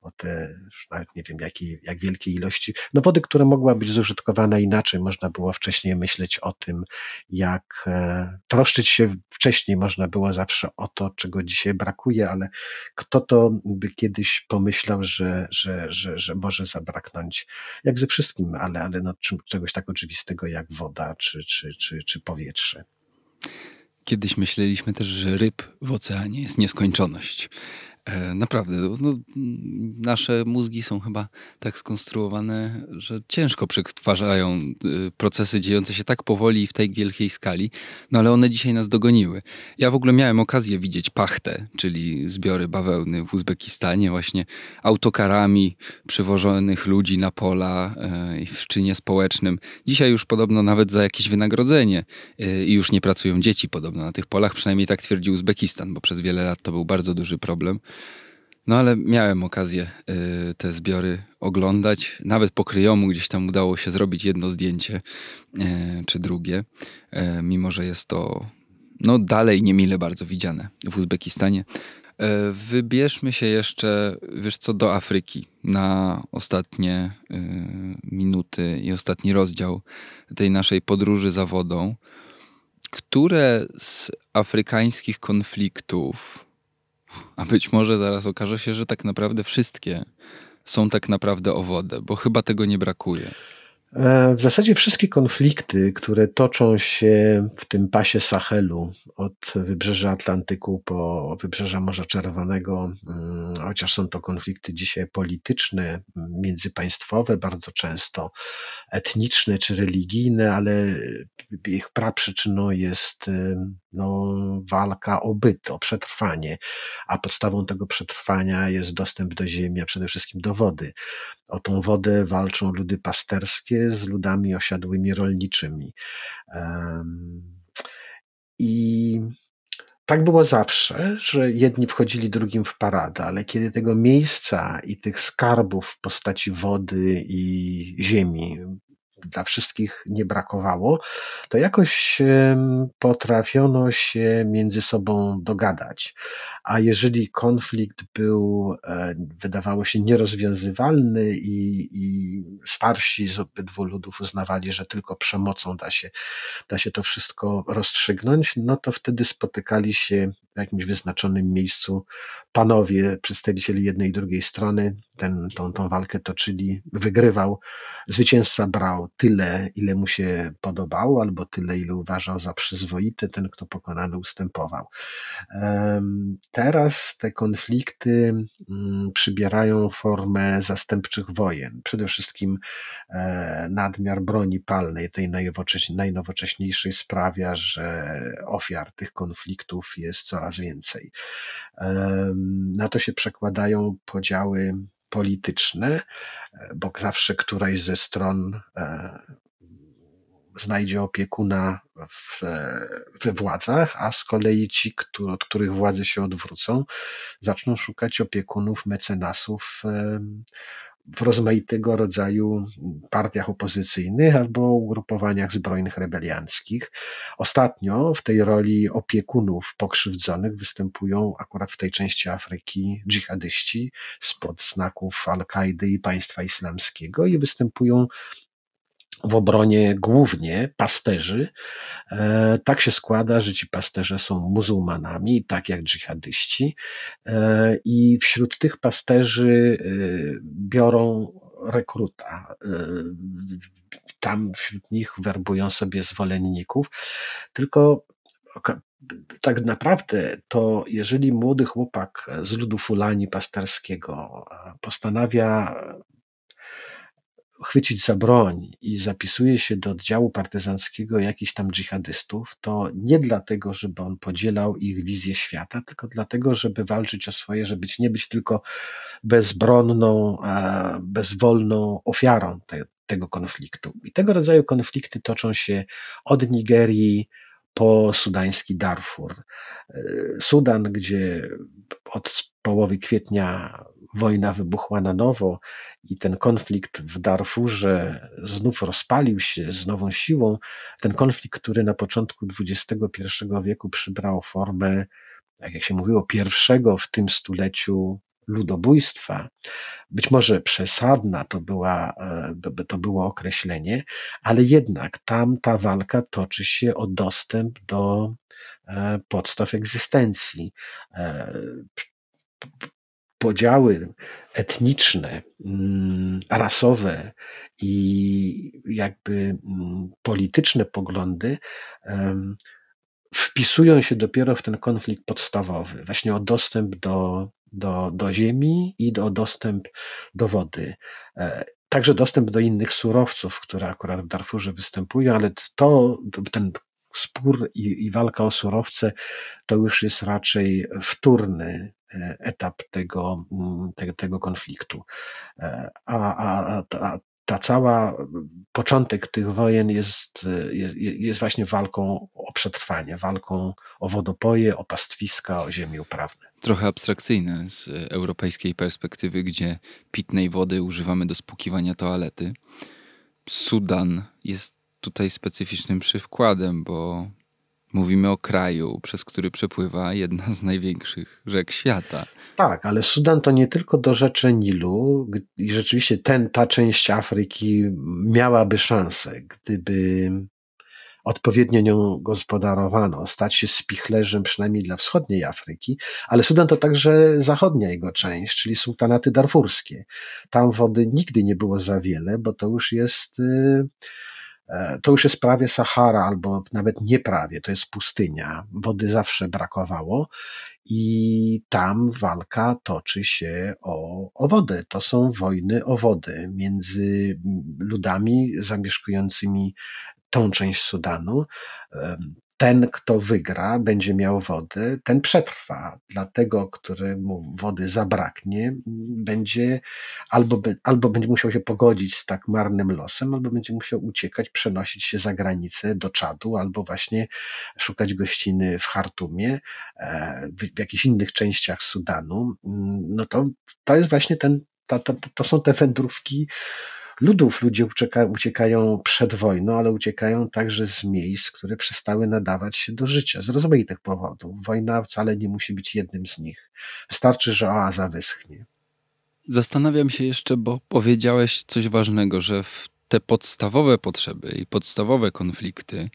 B: o te, już nawet nie wiem jakiej, jak wielkiej ilości, no wody, która mogła być zużytkowana inaczej. Można było wcześniej myśleć o tym, jak e, troszczyć się wcześniej można było zawsze o to, czego dzisiaj brakuje, ale kto to by kiedyś pomyślał, że, że, że, że może zabraknąć, jak ze wszystkim, ale, ale no, czegoś tak oczywistego jak woda czy, czy, czy, czy powietrze.
A: Kiedyś myśleliśmy też, że ryb w oceanie jest nieskończoność. E, naprawdę, no, nasze mózgi są chyba tak skonstruowane, że ciężko przetwarzają y, procesy dziejące się tak powoli i w tej wielkiej skali, no ale one dzisiaj nas dogoniły. Ja w ogóle miałem okazję widzieć pachtę, czyli zbiory bawełny w Uzbekistanie, właśnie autokarami przywożonych ludzi na pola e, w czynie społecznym. Dzisiaj już podobno nawet za jakieś wynagrodzenie e, i już nie pracują dzieci podobno na tych polach, przynajmniej tak twierdzi Uzbekistan, bo przez wiele lat to był bardzo duży problem. No ale miałem okazję y, te zbiory oglądać. Nawet po kryjomu gdzieś tam udało się zrobić jedno zdjęcie y, czy drugie, y, mimo że jest to no dalej niemile bardzo widziane w Uzbekistanie. Wybierzmy się jeszcze, wiesz co, do Afryki na ostatnie minuty i ostatni rozdział tej naszej podróży za wodą. Które z afrykańskich konfliktów a być może zaraz okaże się, że tak naprawdę wszystkie są tak naprawdę o wodę, bo chyba tego nie brakuje.
B: E, w zasadzie wszystkie konflikty, które toczą się w tym pasie Sahelu, od wybrzeża Atlantyku po wybrzeża Morza Czerwonego, mm, chociaż są to konflikty dzisiaj polityczne, międzypaństwowe, bardzo często etniczne czy religijne, ale ich praprzyczyną jest no, walka o byt, o przetrwanie, a podstawą tego przetrwania jest dostęp do ziemi, a przede wszystkim do wody. O tą wodę walczą ludy pasterskie z ludami osiadłymi rolniczymi. I tak było zawsze, że jedni wchodzili drugim w paradę, ale kiedy tego miejsca i tych skarbów w postaci wody i ziemi dla wszystkich nie brakowało, to jakoś potrafiono się między sobą dogadać. A jeżeli konflikt był, e, wydawało się, nierozwiązywalny i, i starsi z obydwu ludów uznawali, że tylko przemocą da się, da się to wszystko rozstrzygnąć, no to wtedy spotykali się jakimś wyznaczonym miejscu panowie, przedstawicieli jednej i drugiej strony, ten, tą, tą walkę toczyli, wygrywał. Zwycięzca brał tyle, ile mu się podobało, albo tyle, ile uważał za przyzwoite, ten, kto pokonany, ustępował. Teraz te konflikty mm, przybierają formę zastępczych wojen. Przede wszystkim e, nadmiar broni palnej, tej najnowocześniejszej, sprawia, że ofiar tych konfliktów jest coraz więcej. Na to się przekładają podziały polityczne, bo zawsze któraś ze stron e, znajdzie opiekuna w, we władzach, a z kolei ci, który, od których władze się odwrócą, zaczną szukać opiekunów, mecenasów w rozmaitego rodzaju partiach opozycyjnych albo ugrupowaniach zbrojnych rebelianckich. Ostatnio w tej roli opiekunów pokrzywdzonych występują akurat w tej części Afryki dżihadyści spod znaków Al-Kaidy i państwa islamskiego i występują w obronie głównie pasterzy. E, tak się składa, że ci pasterze są muzułmanami, tak jak dżihadyści, e, i wśród tych pasterzy e, biorą rekruta. Tam wśród nich werbują sobie zwolenników. Tylko tak naprawdę to jeżeli młody chłopak z ludu Fulani pasterskiego postanawia chwycić za broń i zapisuje się do oddziału partyzanckiego jakichś tam dżihadystów, to nie dlatego, żeby on podzielał ich wizję świata, tylko dlatego, żeby walczyć o swoje, żeby nie być tylko bezbronną, bezwolną ofiarą te, tego konfliktu. I tego rodzaju konflikty toczą się od Nigerii po sudański Darfur. Sudan, gdzie od połowy kwietnia wojna wybuchła na nowo i ten konflikt w Darfurze znów rozpalił się z nową siłą, ten konflikt, który na początku XXI wieku przybrał formę, tak jak się mówiło, pierwszego w tym stuleciu ludobójstwa. Być może przesadna to, była, e, to było określenie, ale jednak tam ta walka toczy się o dostęp do e, podstaw egzystencji e, podziały etniczne, mm, rasowe i jakby mm, polityczne poglądy wpisują się dopiero w ten konflikt podstawowy, właśnie o dostęp do do, do ziemi i do dostęp do wody. E, także dostęp do innych surowców, które akurat w Darfurze występują, ale to, ten spór i, i walka o surowce to już jest raczej wtórny e, etap tego, mm, tego, konfliktu. E, a, a, a, ta cała początek tych wojen jest, jest, jest właśnie walką o przetrwanie, walką o wodopoje, o pastwiska, o ziemię uprawne.
A: Trochę abstrakcyjne z europejskiej perspektywy, gdzie pitnej wody używamy do spłukiwania toalety. Sudan jest tutaj specyficznym przykładem, bo Mówimy o kraju, przez który przepływa jedna z największych rzek świata.
B: Tak, ale Sudan to nie tylko do rzeczy Nilu i rzeczywiście ten, ta część Afryki miałaby szansę, gdyby odpowiednio nią gospodarowano, stać się spichlerzem przynajmniej dla wschodniej Afryki, ale Sudan to także zachodnia jego część, czyli sultanaty darfurskie. Tam wody nigdy nie było za wiele, bo to już jest y, E, to już jest prawie Sahara, albo nawet nie prawie, to jest pustynia. Wody zawsze brakowało i tam walka toczy się o, o wodę. To są wojny o wodę między ludami zamieszkującymi tą część Sudanu ten, kto wygra, będzie miał wodę, ten przetrwa. Dla tego, któremu wody zabraknie, będzie albo, albo będzie musiał się pogodzić z tak marnym losem, albo będzie musiał uciekać, przenosić się za granicę do Czadu, albo właśnie szukać gościny w Hartumie, e, w, w jakichś innych częściach Sudanu. Mm, no to, to jest właśnie ten, to, to, to są te wędrówki ludów. Ludzie ucieka, uciekają przed wojną, ale uciekają także z miejsc, które przestały nadawać się do życia z rozmaitych powodów. Wojna wcale nie musi być jednym z nich. Wystarczy, że oaza wyschnie.
A: Zastanawiam się jeszcze, bo powiedziałeś coś ważnego, że w te podstawowe potrzeby i podstawowe konflikty,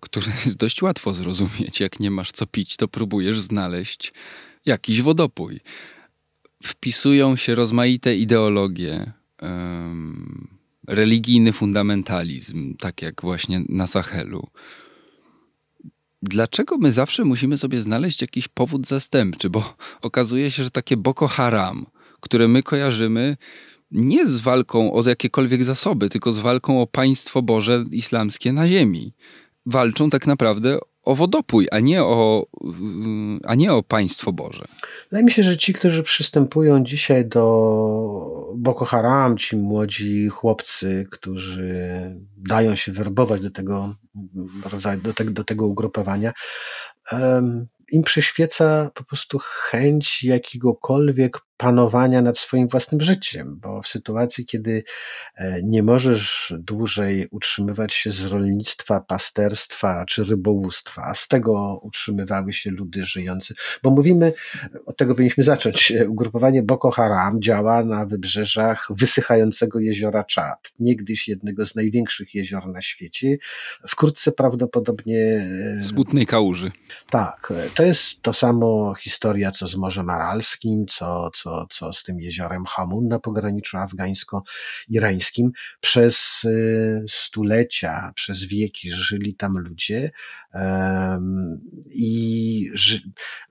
A: które jest dość łatwo zrozumieć, jak nie masz co pić, to próbujesz znaleźć jakiś wodopój. Wpisują się rozmaite ideologie, religijny fundamentalizm, tak jak właśnie na Sahelu. Dlaczego my zawsze musimy sobie znaleźć jakiś powód zastępczy? Bo okazuje się, że takie Boko Haram, które my kojarzymy, nie z walką o jakiekolwiek zasoby, tylko z walką o państwo Boże islamskie na ziemi. Walczą tak naprawdę o wodopój, a nie o, a nie o państwo Boże.
B: Wydaje mi się, że ci, którzy przystępują dzisiaj do Boko Haram, ci młodzi chłopcy, którzy dają się werbować do tego do, do tego ugrupowania, im przyświeca po prostu chęć jakiegokolwiek panowania nad swoim własnym życiem, bo w sytuacji, kiedy e, nie możesz dłużej utrzymywać się z rolnictwa, pasterstwa czy rybołówstwa, a z tego utrzymywały się ludy żyjące, bo mówimy, od tego powinniśmy zacząć, e, ugrupowanie Boko Haram działa na wybrzeżach wysychającego jeziora Czad, niegdyś jednego z największych jezior na świecie, wkrótce prawdopodobnie...
A: E, Smutnej kałuży.
B: Tak, to jest to samo historia, co z Morzem Aralskim, co, co co, co z tym jeziorem Hamun na pograniczu afgańsko-irańskim. Przez y, stulecia, przez wieki żyli tam ludzie i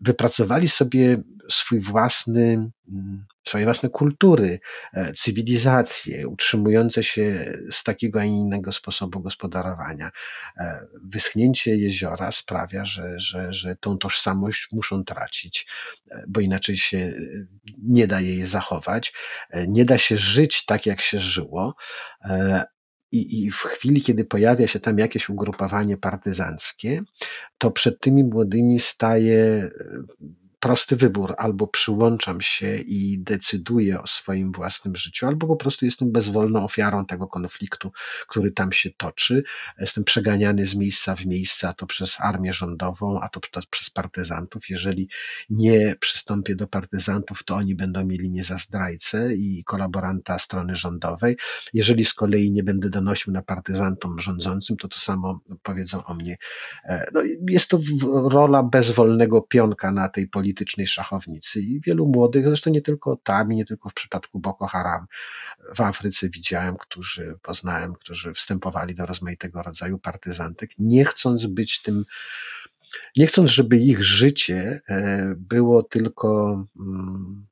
B: wypracowali sobie swój własny mm, swoje własne kultury, e, cywilizacje utrzymujące się z takiego, a innego sposobu gospodarowania. E, wyschnięcie jeziora sprawia, że, że, że tą tożsamość muszą tracić, e, bo inaczej się nie da jej zachować. Nie da się żyć tak, jak się żyło. I, I w chwili, kiedy pojawia się tam jakieś ugrupowanie partyzanckie, to przed tymi młodymi staje prosty wybór, albo przyłączam się i decyduję o swoim własnym życiu, albo po prostu jestem bezwolną ofiarą tego konfliktu, który tam się toczy. Jestem przeganiany z miejsca w miejsce, a to przez armię rządową, a to przez partyzantów. Jeżeli nie przystąpię do partyzantów, to oni będą mieli mnie za zdrajcę i kolaboranta strony rządowej. Jeżeli z kolei nie będę donosił na partyzantom rządzącym, to to samo powiedzą o mnie. E, no, jest to rola bezwolnego pionka na tej polityce politycznej szachownicy i wielu młodych, zresztą nie tylko tam, nie tylko w przypadku Boko Haram w Afryce widziałem, którzy poznałem, którzy wstępowali do rozmaitego rodzaju partyzantek, nie chcąc być tym nie chcąc, żeby ich życie e, było tylko mm,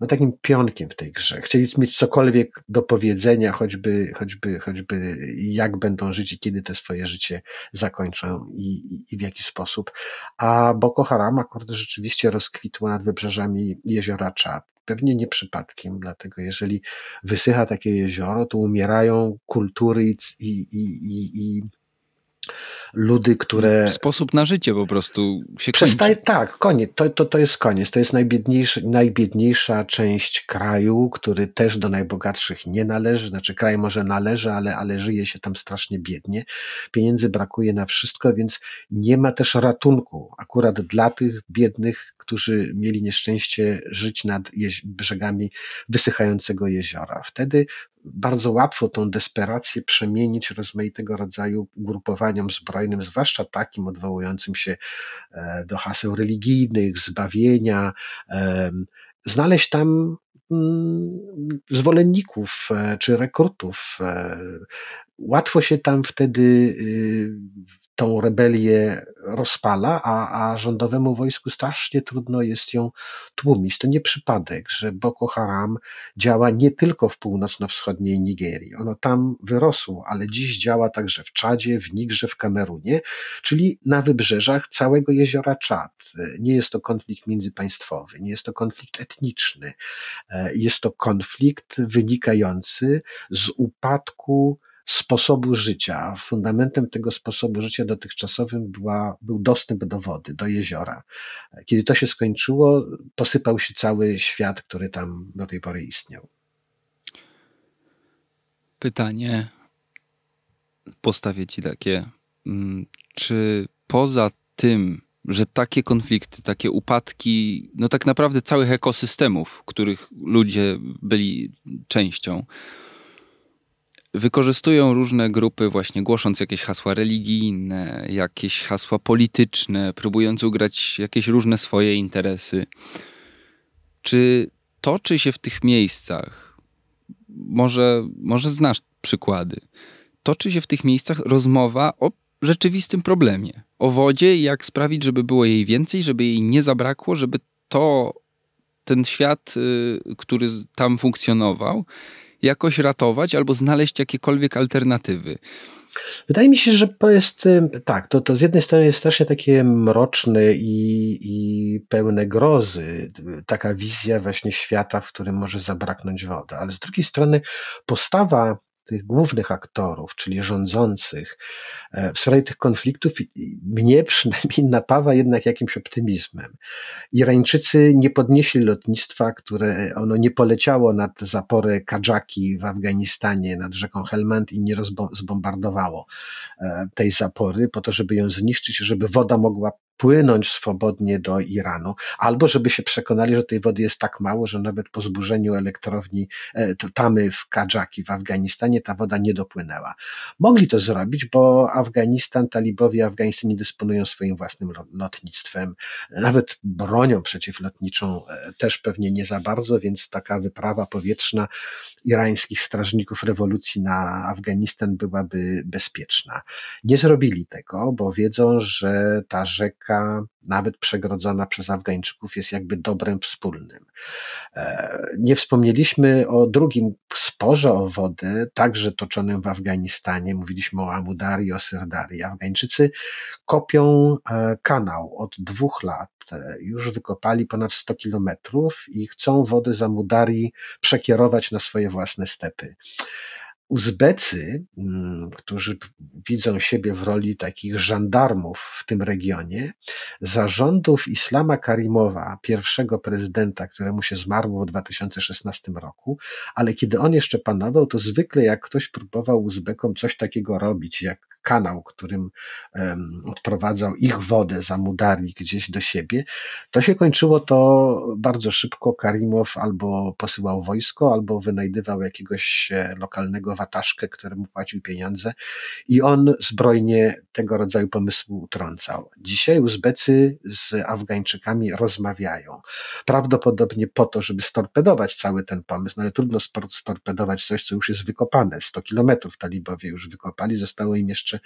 B: no takim pionkiem w tej grze. Chcieli mieć cokolwiek do powiedzenia, choćby, choćby, choćby jak będą żyć i kiedy te swoje życie zakończą i, i, i w jaki sposób. A Boko Haram akurat rzeczywiście rozkwitło nad wybrzeżami jeziora Czad. Pewnie nie przypadkiem, dlatego jeżeli wysycha takie jezioro, to umierają kultury i, i, i, i ludy, które...
A: Sposób na życie po prostu się
B: przestaje.
A: kończy.
B: Tak, koniec. To, to, to jest koniec. To jest najbiedniejszy, najbiedniejsza część kraju, który też do najbogatszych nie należy. Znaczy kraj może należy, ale, ale żyje się tam strasznie biednie. Pieniędzy brakuje na wszystko, więc nie ma też ratunku akurat dla tych biednych, którzy mieli nieszczęście żyć nad brzegami wysychającego jeziora. Wtedy bardzo łatwo tą desperację przemienić rozmaitego rodzaju ugrupowaniom zbrojnym, zwłaszcza takim odwołującym się e, do haseł religijnych, zbawienia, znaleźć tam mm, zwolenników e, czy rekrutów. E, łatwo się tam wtedy y, tą rebelię rozpala, a, a rządowemu wojsku strasznie trudno jest ją tłumić. To nie przypadek, że Boko Haram działa nie tylko w północno-wschodniej Nigerii. Ono tam wyrosło, ale dziś działa także w Czadzie, w Nigrze, w Kamerunie, czyli na wybrzeżach całego jeziora Czad. Nie jest to konflikt międzypaństwowy, nie jest to konflikt etniczny. Jest to konflikt wynikający z upadku sposobu życia. Fundamentem tego sposobu życia dotychczasowym była, był dostęp do wody, do jeziora. Kiedy to się skończyło, posypał się cały świat, który tam do tej pory istniał.
A: Pytanie postawię ci takie. Mm, czy poza tym, że takie konflikty, takie upadki, no tak naprawdę całych ekosystemów, których ludzie byli częścią, wykorzystują różne grupy, właśnie głosząc jakieś hasła religijne, jakieś hasła polityczne, próbując ugrać jakieś różne swoje interesy. Czy toczy się w tych miejscach, może, może znasz przykłady, toczy się w tych miejscach rozmowa o rzeczywistym problemie, o wodzie i jak sprawić, żeby było jej więcej, żeby jej nie zabrakło, żeby to, ten świat, y, który tam funkcjonował, jakoś ratować albo znaleźć jakiekolwiek alternatywy.
B: Wydaje mi się, że to jest tak, to, to z jednej strony jest strasznie takie mroczne i, i pełne grozy, taka wizja właśnie świata, w którym może zabraknąć wody, ale z drugiej strony postawa tych głównych aktorów, czyli rządzących, e, w sprawie tych konfliktów mnie przynajmniej napawa jednak jakimś optymizmem. Irańczycy nie podnieśli lotnictwa, które ono nie poleciało nad zaporę Kadżaki w Afganistanie, nad rzeką Helmand i nie zbombardowało e, tej zapory po to, żeby ją zniszczyć, żeby woda mogła płynąć swobodnie do Iranu, albo żeby się przekonali, że tej wody jest tak mało, że nawet po zburzeniu elektrowni e, Tamy w Kadżaki w Afganistanie ta woda nie dopłynęła. Mogli to zrobić, bo Afganistan, talibowie Afganistan nie dysponują swoim własnym lotnictwem, nawet bronią przeciwlotniczą e, też pewnie nie za bardzo, więc taka wyprawa powietrzna irańskich strażników rewolucji na Afganistan byłaby bezpieczna. Nie zrobili tego, bo wiedzą, że ta rzeka nawet przegrodzona przez Afgańczyków, jest jakby dobrem wspólnym. E, nie wspomnieliśmy o drugim sporze o wodę, także toczonym w Afganistanie. Mówiliśmy o Amudari, o Serdari. Afgańczycy kopią e, kanał od dwóch lat. E, już wykopali ponad 100 kilometrów i chcą wodę z Amudari przekierować na swoje własne stepy. Uzbecy, mm, którzy widzą siebie w roli takich żandarmów w tym regionie, zarządów Islama Karimowa, pierwszego prezydenta, któremu się zmarło w 2016 roku, ale kiedy on jeszcze panował, to zwykle jak ktoś próbował Uzbekom coś takiego robić, jak kanał, którym odprowadzał ich wodę za Mudari gdzieś do siebie, to się kończyło to bardzo szybko. Karimow albo posyłał wojsko, albo wynajdywał jakiegoś e, lokalnego wataszkę, któremu płacił pieniądze i on zbrojnie tego rodzaju pomysłu utrącał. Dzisiaj Uzbecy z Afgańczykami rozmawiają. Prawdopodobnie po to, żeby storpedować cały ten pomysł, no ale trudno storpedować coś, co już jest wykopane. 100 kilometrów talibowie już wykopali, zostało im jeszcze jeszcze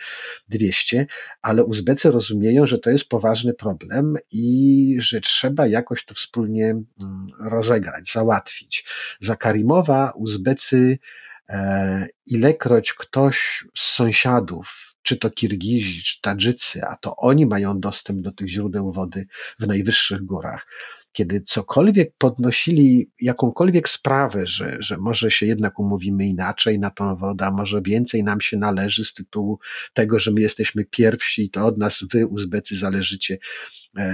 B: 200, ale Uzbecy rozumieją, że to jest poważny problem i że trzeba jakoś to wspólnie mm, rozegrać, załatwić. Za Karimowa Uzbecy e, ilekroć ktoś z sąsiadów, czy to Kirgizi, czy Tadżycy, a to oni mają dostęp do tych źródeł wody w najwyższych górach, kiedy cokolwiek podnosili, jakąkolwiek sprawę, że, że może się jednak umówimy inaczej na tą wodę, a może więcej nam się należy z tytułu tego, że my jesteśmy pierwsi i to od nas wy, Uzbecy, zależycie,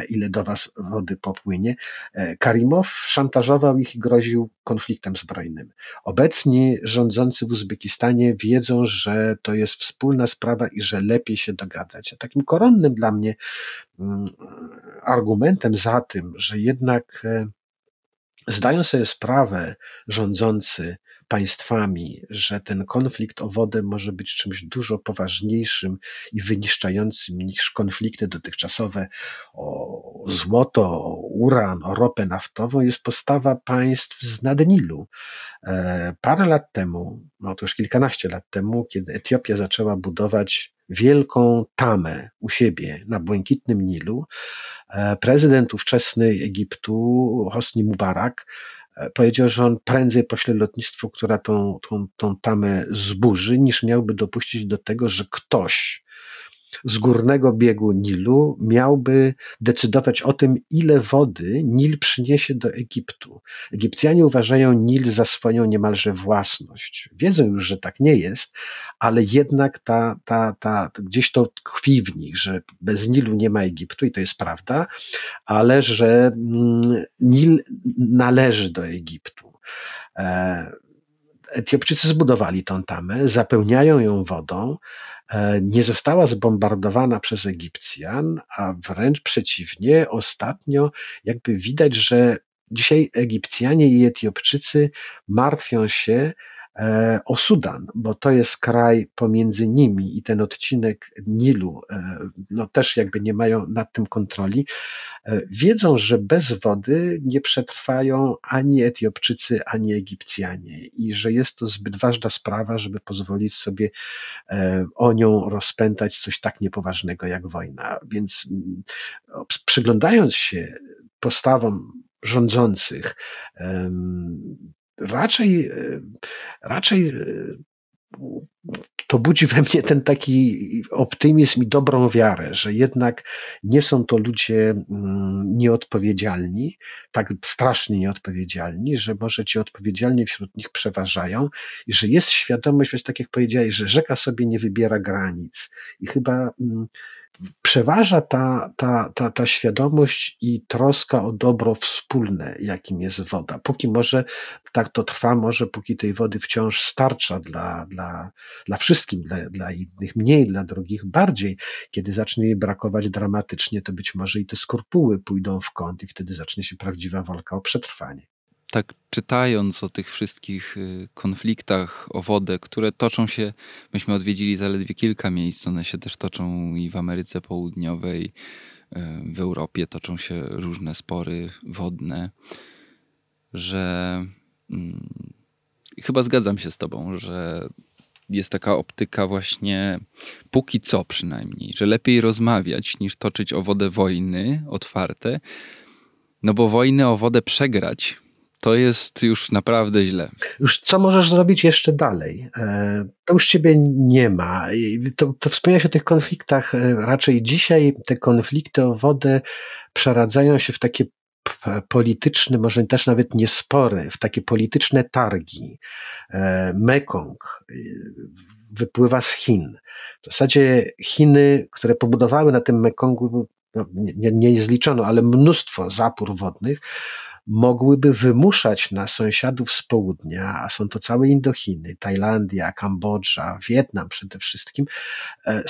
B: ile do was wody popłynie. E, Karimow szantażował ich i groził konfliktem zbrojnym. Obecni rządzący w Uzbekistanie wiedzą, że to jest wspólna sprawa i że lepiej się dogadać. A takim koronnym dla mnie mm, argumentem za tym, że jednak e, zdają sobie sprawę rządzący, państwami, że ten konflikt o wodę może być czymś dużo poważniejszym i wyniszczającym niż konflikty dotychczasowe o złoto, o uran, o ropę naftową, jest postawa państw z Nadnilu. E, parę lat temu, no to już kilkanaście lat temu, kiedy Etiopia zaczęła budować wielką tamę u siebie na błękitnym Nilu, e, prezydent ówczesny Egiptu, Hosni Mubarak, powiedział, że on prędzej pośle lotnictwo, która tą, tą, tą tamę zburzy, niż miałby dopuścić do tego, że ktoś z górnego biegu Nilu miałby decydować o tym, ile wody Nil przyniesie do Egiptu. Egipcjanie uważają Nil za swoją niemalże własność. Wiedzą już, że tak nie jest, ale jednak ta, ta, ta, gdzieś to tkwi w nich, że bez Nilu nie ma Egiptu i to jest prawda, ale że mm, Nil należy do Egiptu. E, Etiopczycy zbudowali tą tamę, zapełniają ją wodą, nie została zbombardowana przez Egipcjan, a wręcz przeciwnie, ostatnio jakby widać, że dzisiaj Egipcjanie i Etiopczycy martwią się, E, o Sudan, bo to jest kraj pomiędzy nimi i ten odcinek Nilu, e, no też jakby nie mają nad tym kontroli, e, wiedzą, że bez wody nie przetrwają ani Etiopczycy, ani Egipcjanie i że jest to zbyt ważna sprawa, żeby pozwolić sobie o nią rozpętać coś tak niepoważnego jak wojna. Więc mm, przyglądając się postawom rządzących, raczej, e, raczej e, to budzi we mnie ten taki optymizm i dobrą wiarę, że jednak nie są to ludzie mm, nieodpowiedzialni, tak strasznie nieodpowiedzialni, że może ci odpowiedzialni wśród nich przeważają i że jest świadomość, tak jak powiedziałeś, że rzeka sobie nie wybiera granic. I chyba mm, przeważa ta, ta, ta, ta świadomość i troska o dobro wspólne, jakim jest woda. Póki może tak to trwa, może póki tej wody wciąż starcza dla, dla, dla wszystkim, dla, dla innych mniej, dla drugich bardziej. Kiedy zacznie jej brakować dramatycznie, to być może i te skorpuły pójdą w kąt i wtedy zacznie się prawdziwa walka o przetrwanie
A: tak czytając o tych wszystkich y, konfliktach o wodę, które toczą się, myśmy odwiedzili zaledwie kilka miejsc, one się też toczą i w Ameryce Południowej, y, w Europie toczą się różne spory wodne, że hmm, chyba zgadzam się z tobą, że jest taka optyka właśnie, póki co przynajmniej, że lepiej rozmawiać niż toczyć o wodę wojny otwarte, no bo wojny o wodę przegrać to jest już naprawdę źle.
B: Już co możesz zrobić jeszcze dalej? E, to już ciebie nie ma. To, to wspomniałeś o tych konfliktach. E, raczej dzisiaj te konflikty o wodę przeradzają się w takie polityczne, może też nawet nie spory, w takie polityczne targi. E, Mekong wypływa z Chin. W zasadzie Chiny, które pobudowały na tym Mekongu, no, nie, nie zliczono, ale mnóstwo zapór wodnych, mogłyby wymuszać na sąsiadów z południa, a są to całe Indochiny, Tajlandia, Kambodża, Wietnam przede wszystkim, e,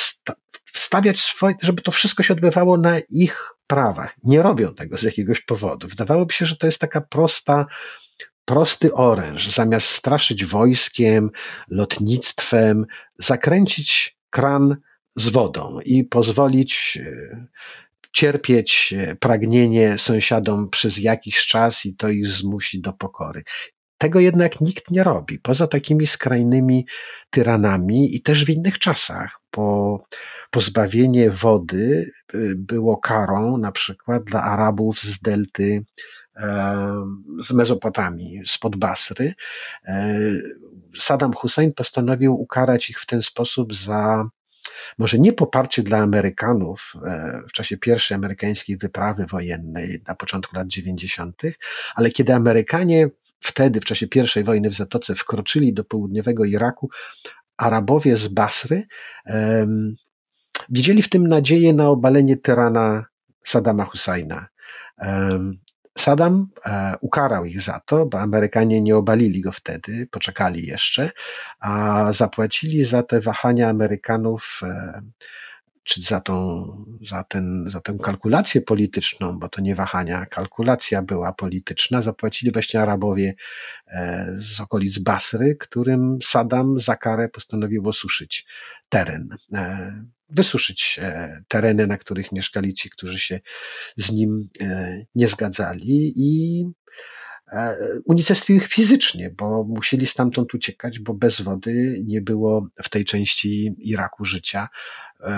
B: wstawiać swoje, żeby to wszystko się odbywało na ich prawach. Nie robią tego z jakiegoś powodu. Wydawałoby się, że to jest taka prosta, prosty oręż. Zamiast straszyć wojskiem, lotnictwem, zakręcić kran z wodą i pozwolić e, cierpieć e, pragnienie sąsiadom przez jakiś czas i to ich zmusi do pokory. tego jednak nikt nie robi, poza takimi skrajnymi tyranami i też w innych czasach, bo pozbawienie wody y, było karą na przykład dla Arabów z delty z Mezopotamii, spod Basry. E, Saddam Hussein postanowił ukarać ich w ten sposób za może nie poparcie dla Amerykanów e, w czasie pierwszej amerykańskiej wyprawy wojennej na początku lat 90., ale kiedy Amerykanie wtedy, w czasie pierwszej wojny w Zatoce, wkroczyli do południowego Iraku, Arabowie z Basry um, widzieli w tym nadzieję na obalenie tyrana Saddama Husseina. Um, Saddam e, ukarał ich za to, bo Amerykanie nie obalili go wtedy, poczekali jeszcze, a zapłacili za te wahania Amerykanów e, czy za, tą, za, ten, za tę kalkulację polityczną, bo to nie wahania, kalkulacja była polityczna, zapłacili właśnie Arabowie e, z okolic Basry, którym Saddam za karę postanowił osuszyć teren wysuszyć e, tereny, na których mieszkali ci, którzy się z nim e, nie zgadzali i e, unicestwił ich fizycznie, bo musieli stamtąd uciekać, bo bez wody nie było w tej części Iraku życia.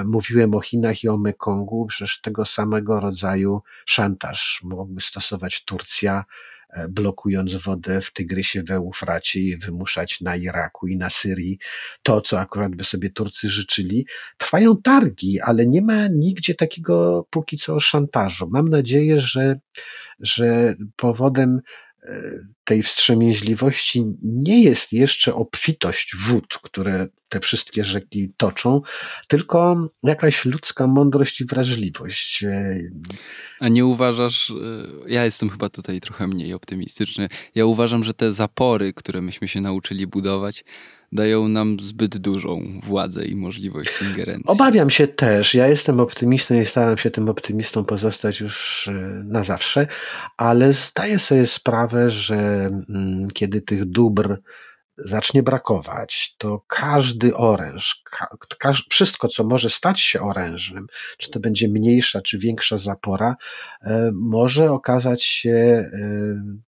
B: Mówiłem o Chinach i o Mekongu, przecież tego samego rodzaju szantaż mogłaby stosować Turcja, blokując wodę w Tygrysie, w Eufracie i wymuszać na Iraku i na Syrii to, co akurat by sobie Turcy życzyli. Trwają targi, ale nie ma nigdzie takiego póki co szantażu. Mam nadzieję, że, że powodem tej wstrzemięźliwości nie jest jeszcze obfitość wód, które te wszystkie rzeki toczą, tylko jakaś ludzka mądrość i wrażliwość.
A: A nie uważasz, e, ja jestem chyba tutaj trochę mniej optymistyczny, ja uważam, że te zapory, które myśmy się nauczyli budować, dają nam zbyt dużą władzę i możliwość ingerencji.
B: Obawiam się też. Ja jestem optymistą i staram się tym optymistą pozostać już e, na zawsze, ale zdaję sobie sprawę, że mm, kiedy tych dóbr zacznie brakować, to każdy oręż, ka wszystko, co może stać się orężem, czy to będzie mniejsza, czy większa zapora, e, może okazać się e,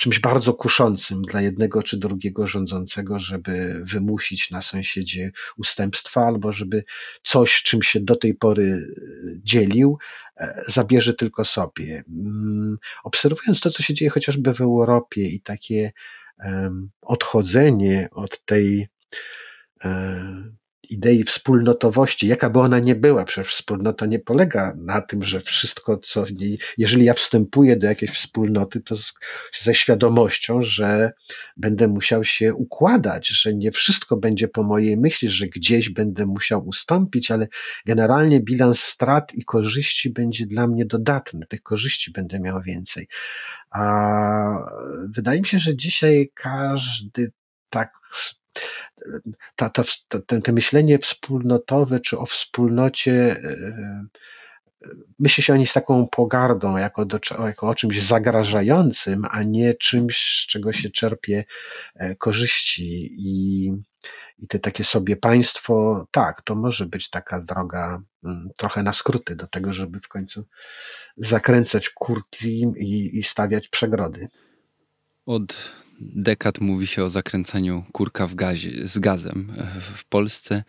B: czymś bardzo kuszącym dla jednego czy drugiego rządzącego, żeby wymusić na sąsiedzie ustępstwa, albo żeby coś, czym się do tej pory e, dzielił, e, zabierze tylko sobie. Mm, obserwując to, co się dzieje chociażby w Europie i takie odchodzenie od tej e, idei wspólnotowości, jaka by ona nie była, przecież wspólnota nie polega na tym, że wszystko, co w niej, jeżeli ja wstępuję do jakiejś wspólnoty, to z, ze świadomością, że będę musiał się układać, że nie wszystko będzie po mojej myśli, że gdzieś będę musiał ustąpić, ale generalnie bilans strat i korzyści będzie dla mnie dodatny, tych korzyści będę miał więcej. A wydaje mi się, że dzisiaj każdy tak ta, ta, ta, to myślenie wspólnotowe czy o wspólnocie e, e, myśli się o niej z taką pogardą, jako, do, jako o czymś zagrażającym, a nie czymś, z czego się czerpie e, korzyści. I, i te takie sobie państwo, tak, to może być taka droga mm, trochę na skróty do tego, żeby w końcu zakręcać kurki i, i stawiać przegrody.
A: Od dekad mówi się o zakręcaniu kurka w gazie, z gazem w Polsce.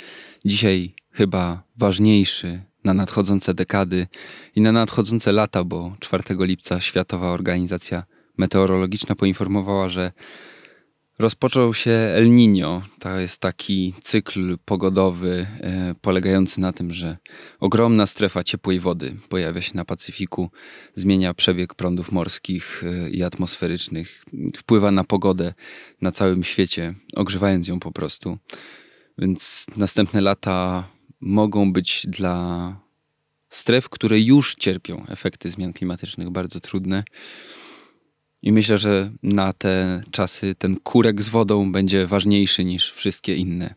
A: Dzisiaj chyba ważniejszy na nadchodzące dekady i na nadchodzące lata, bo 4 lipca Światowa Organizacja Meteorologiczna poinformowała, że Rozpoczął się El Niño. To jest taki cykl pogodowy e, polegający na tym, że ogromna strefa ciepłej wody pojawia się na Pacyfiku, zmienia przebieg prądów morskich e, i atmosferycznych, wpływa na pogodę na całym świecie, ogrzewając ją po prostu. Więc następne lata mogą być dla stref, które już cierpią efekty zmian klimatycznych, bardzo trudne. I myślę, że na te czasy ten kurek z wodą będzie ważniejszy niż wszystkie inne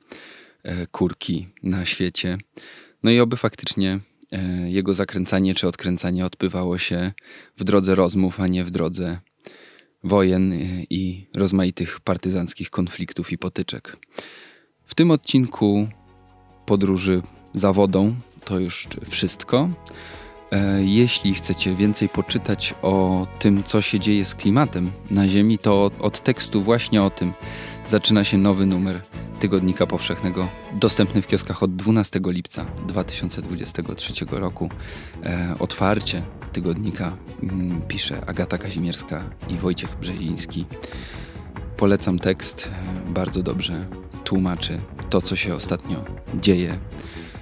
A: e, kurki na świecie. No i oby faktycznie e, jego zakręcanie czy odkręcanie odbywało się w drodze rozmów, a nie w drodze wojen e, i rozmaitych partyzanckich konfliktów i potyczek. W tym odcinku podróży za wodą to już wszystko. E, jeśli chcecie więcej poczytać o tym, co się dzieje z klimatem na Ziemi, to od tekstu właśnie o tym zaczyna się nowy numer Tygodnika Powszechnego, dostępny w kioskach od 12 lipca 2023 roku. E, otwarcie tygodnika mm, pisze Agata Kazimierska i Wojciech Brzeziński. Polecam tekst, e, bardzo dobrze tłumaczy to, co się ostatnio dzieje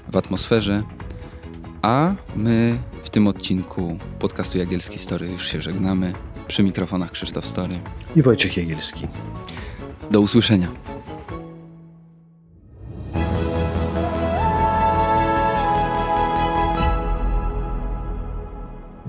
A: w atmosferze. A my w tym odcinku podcastu Jagielski Story już się żegnamy. Przy mikrofonach Krzysztof Story
B: i Wojciech Jagielski.
A: Do usłyszenia.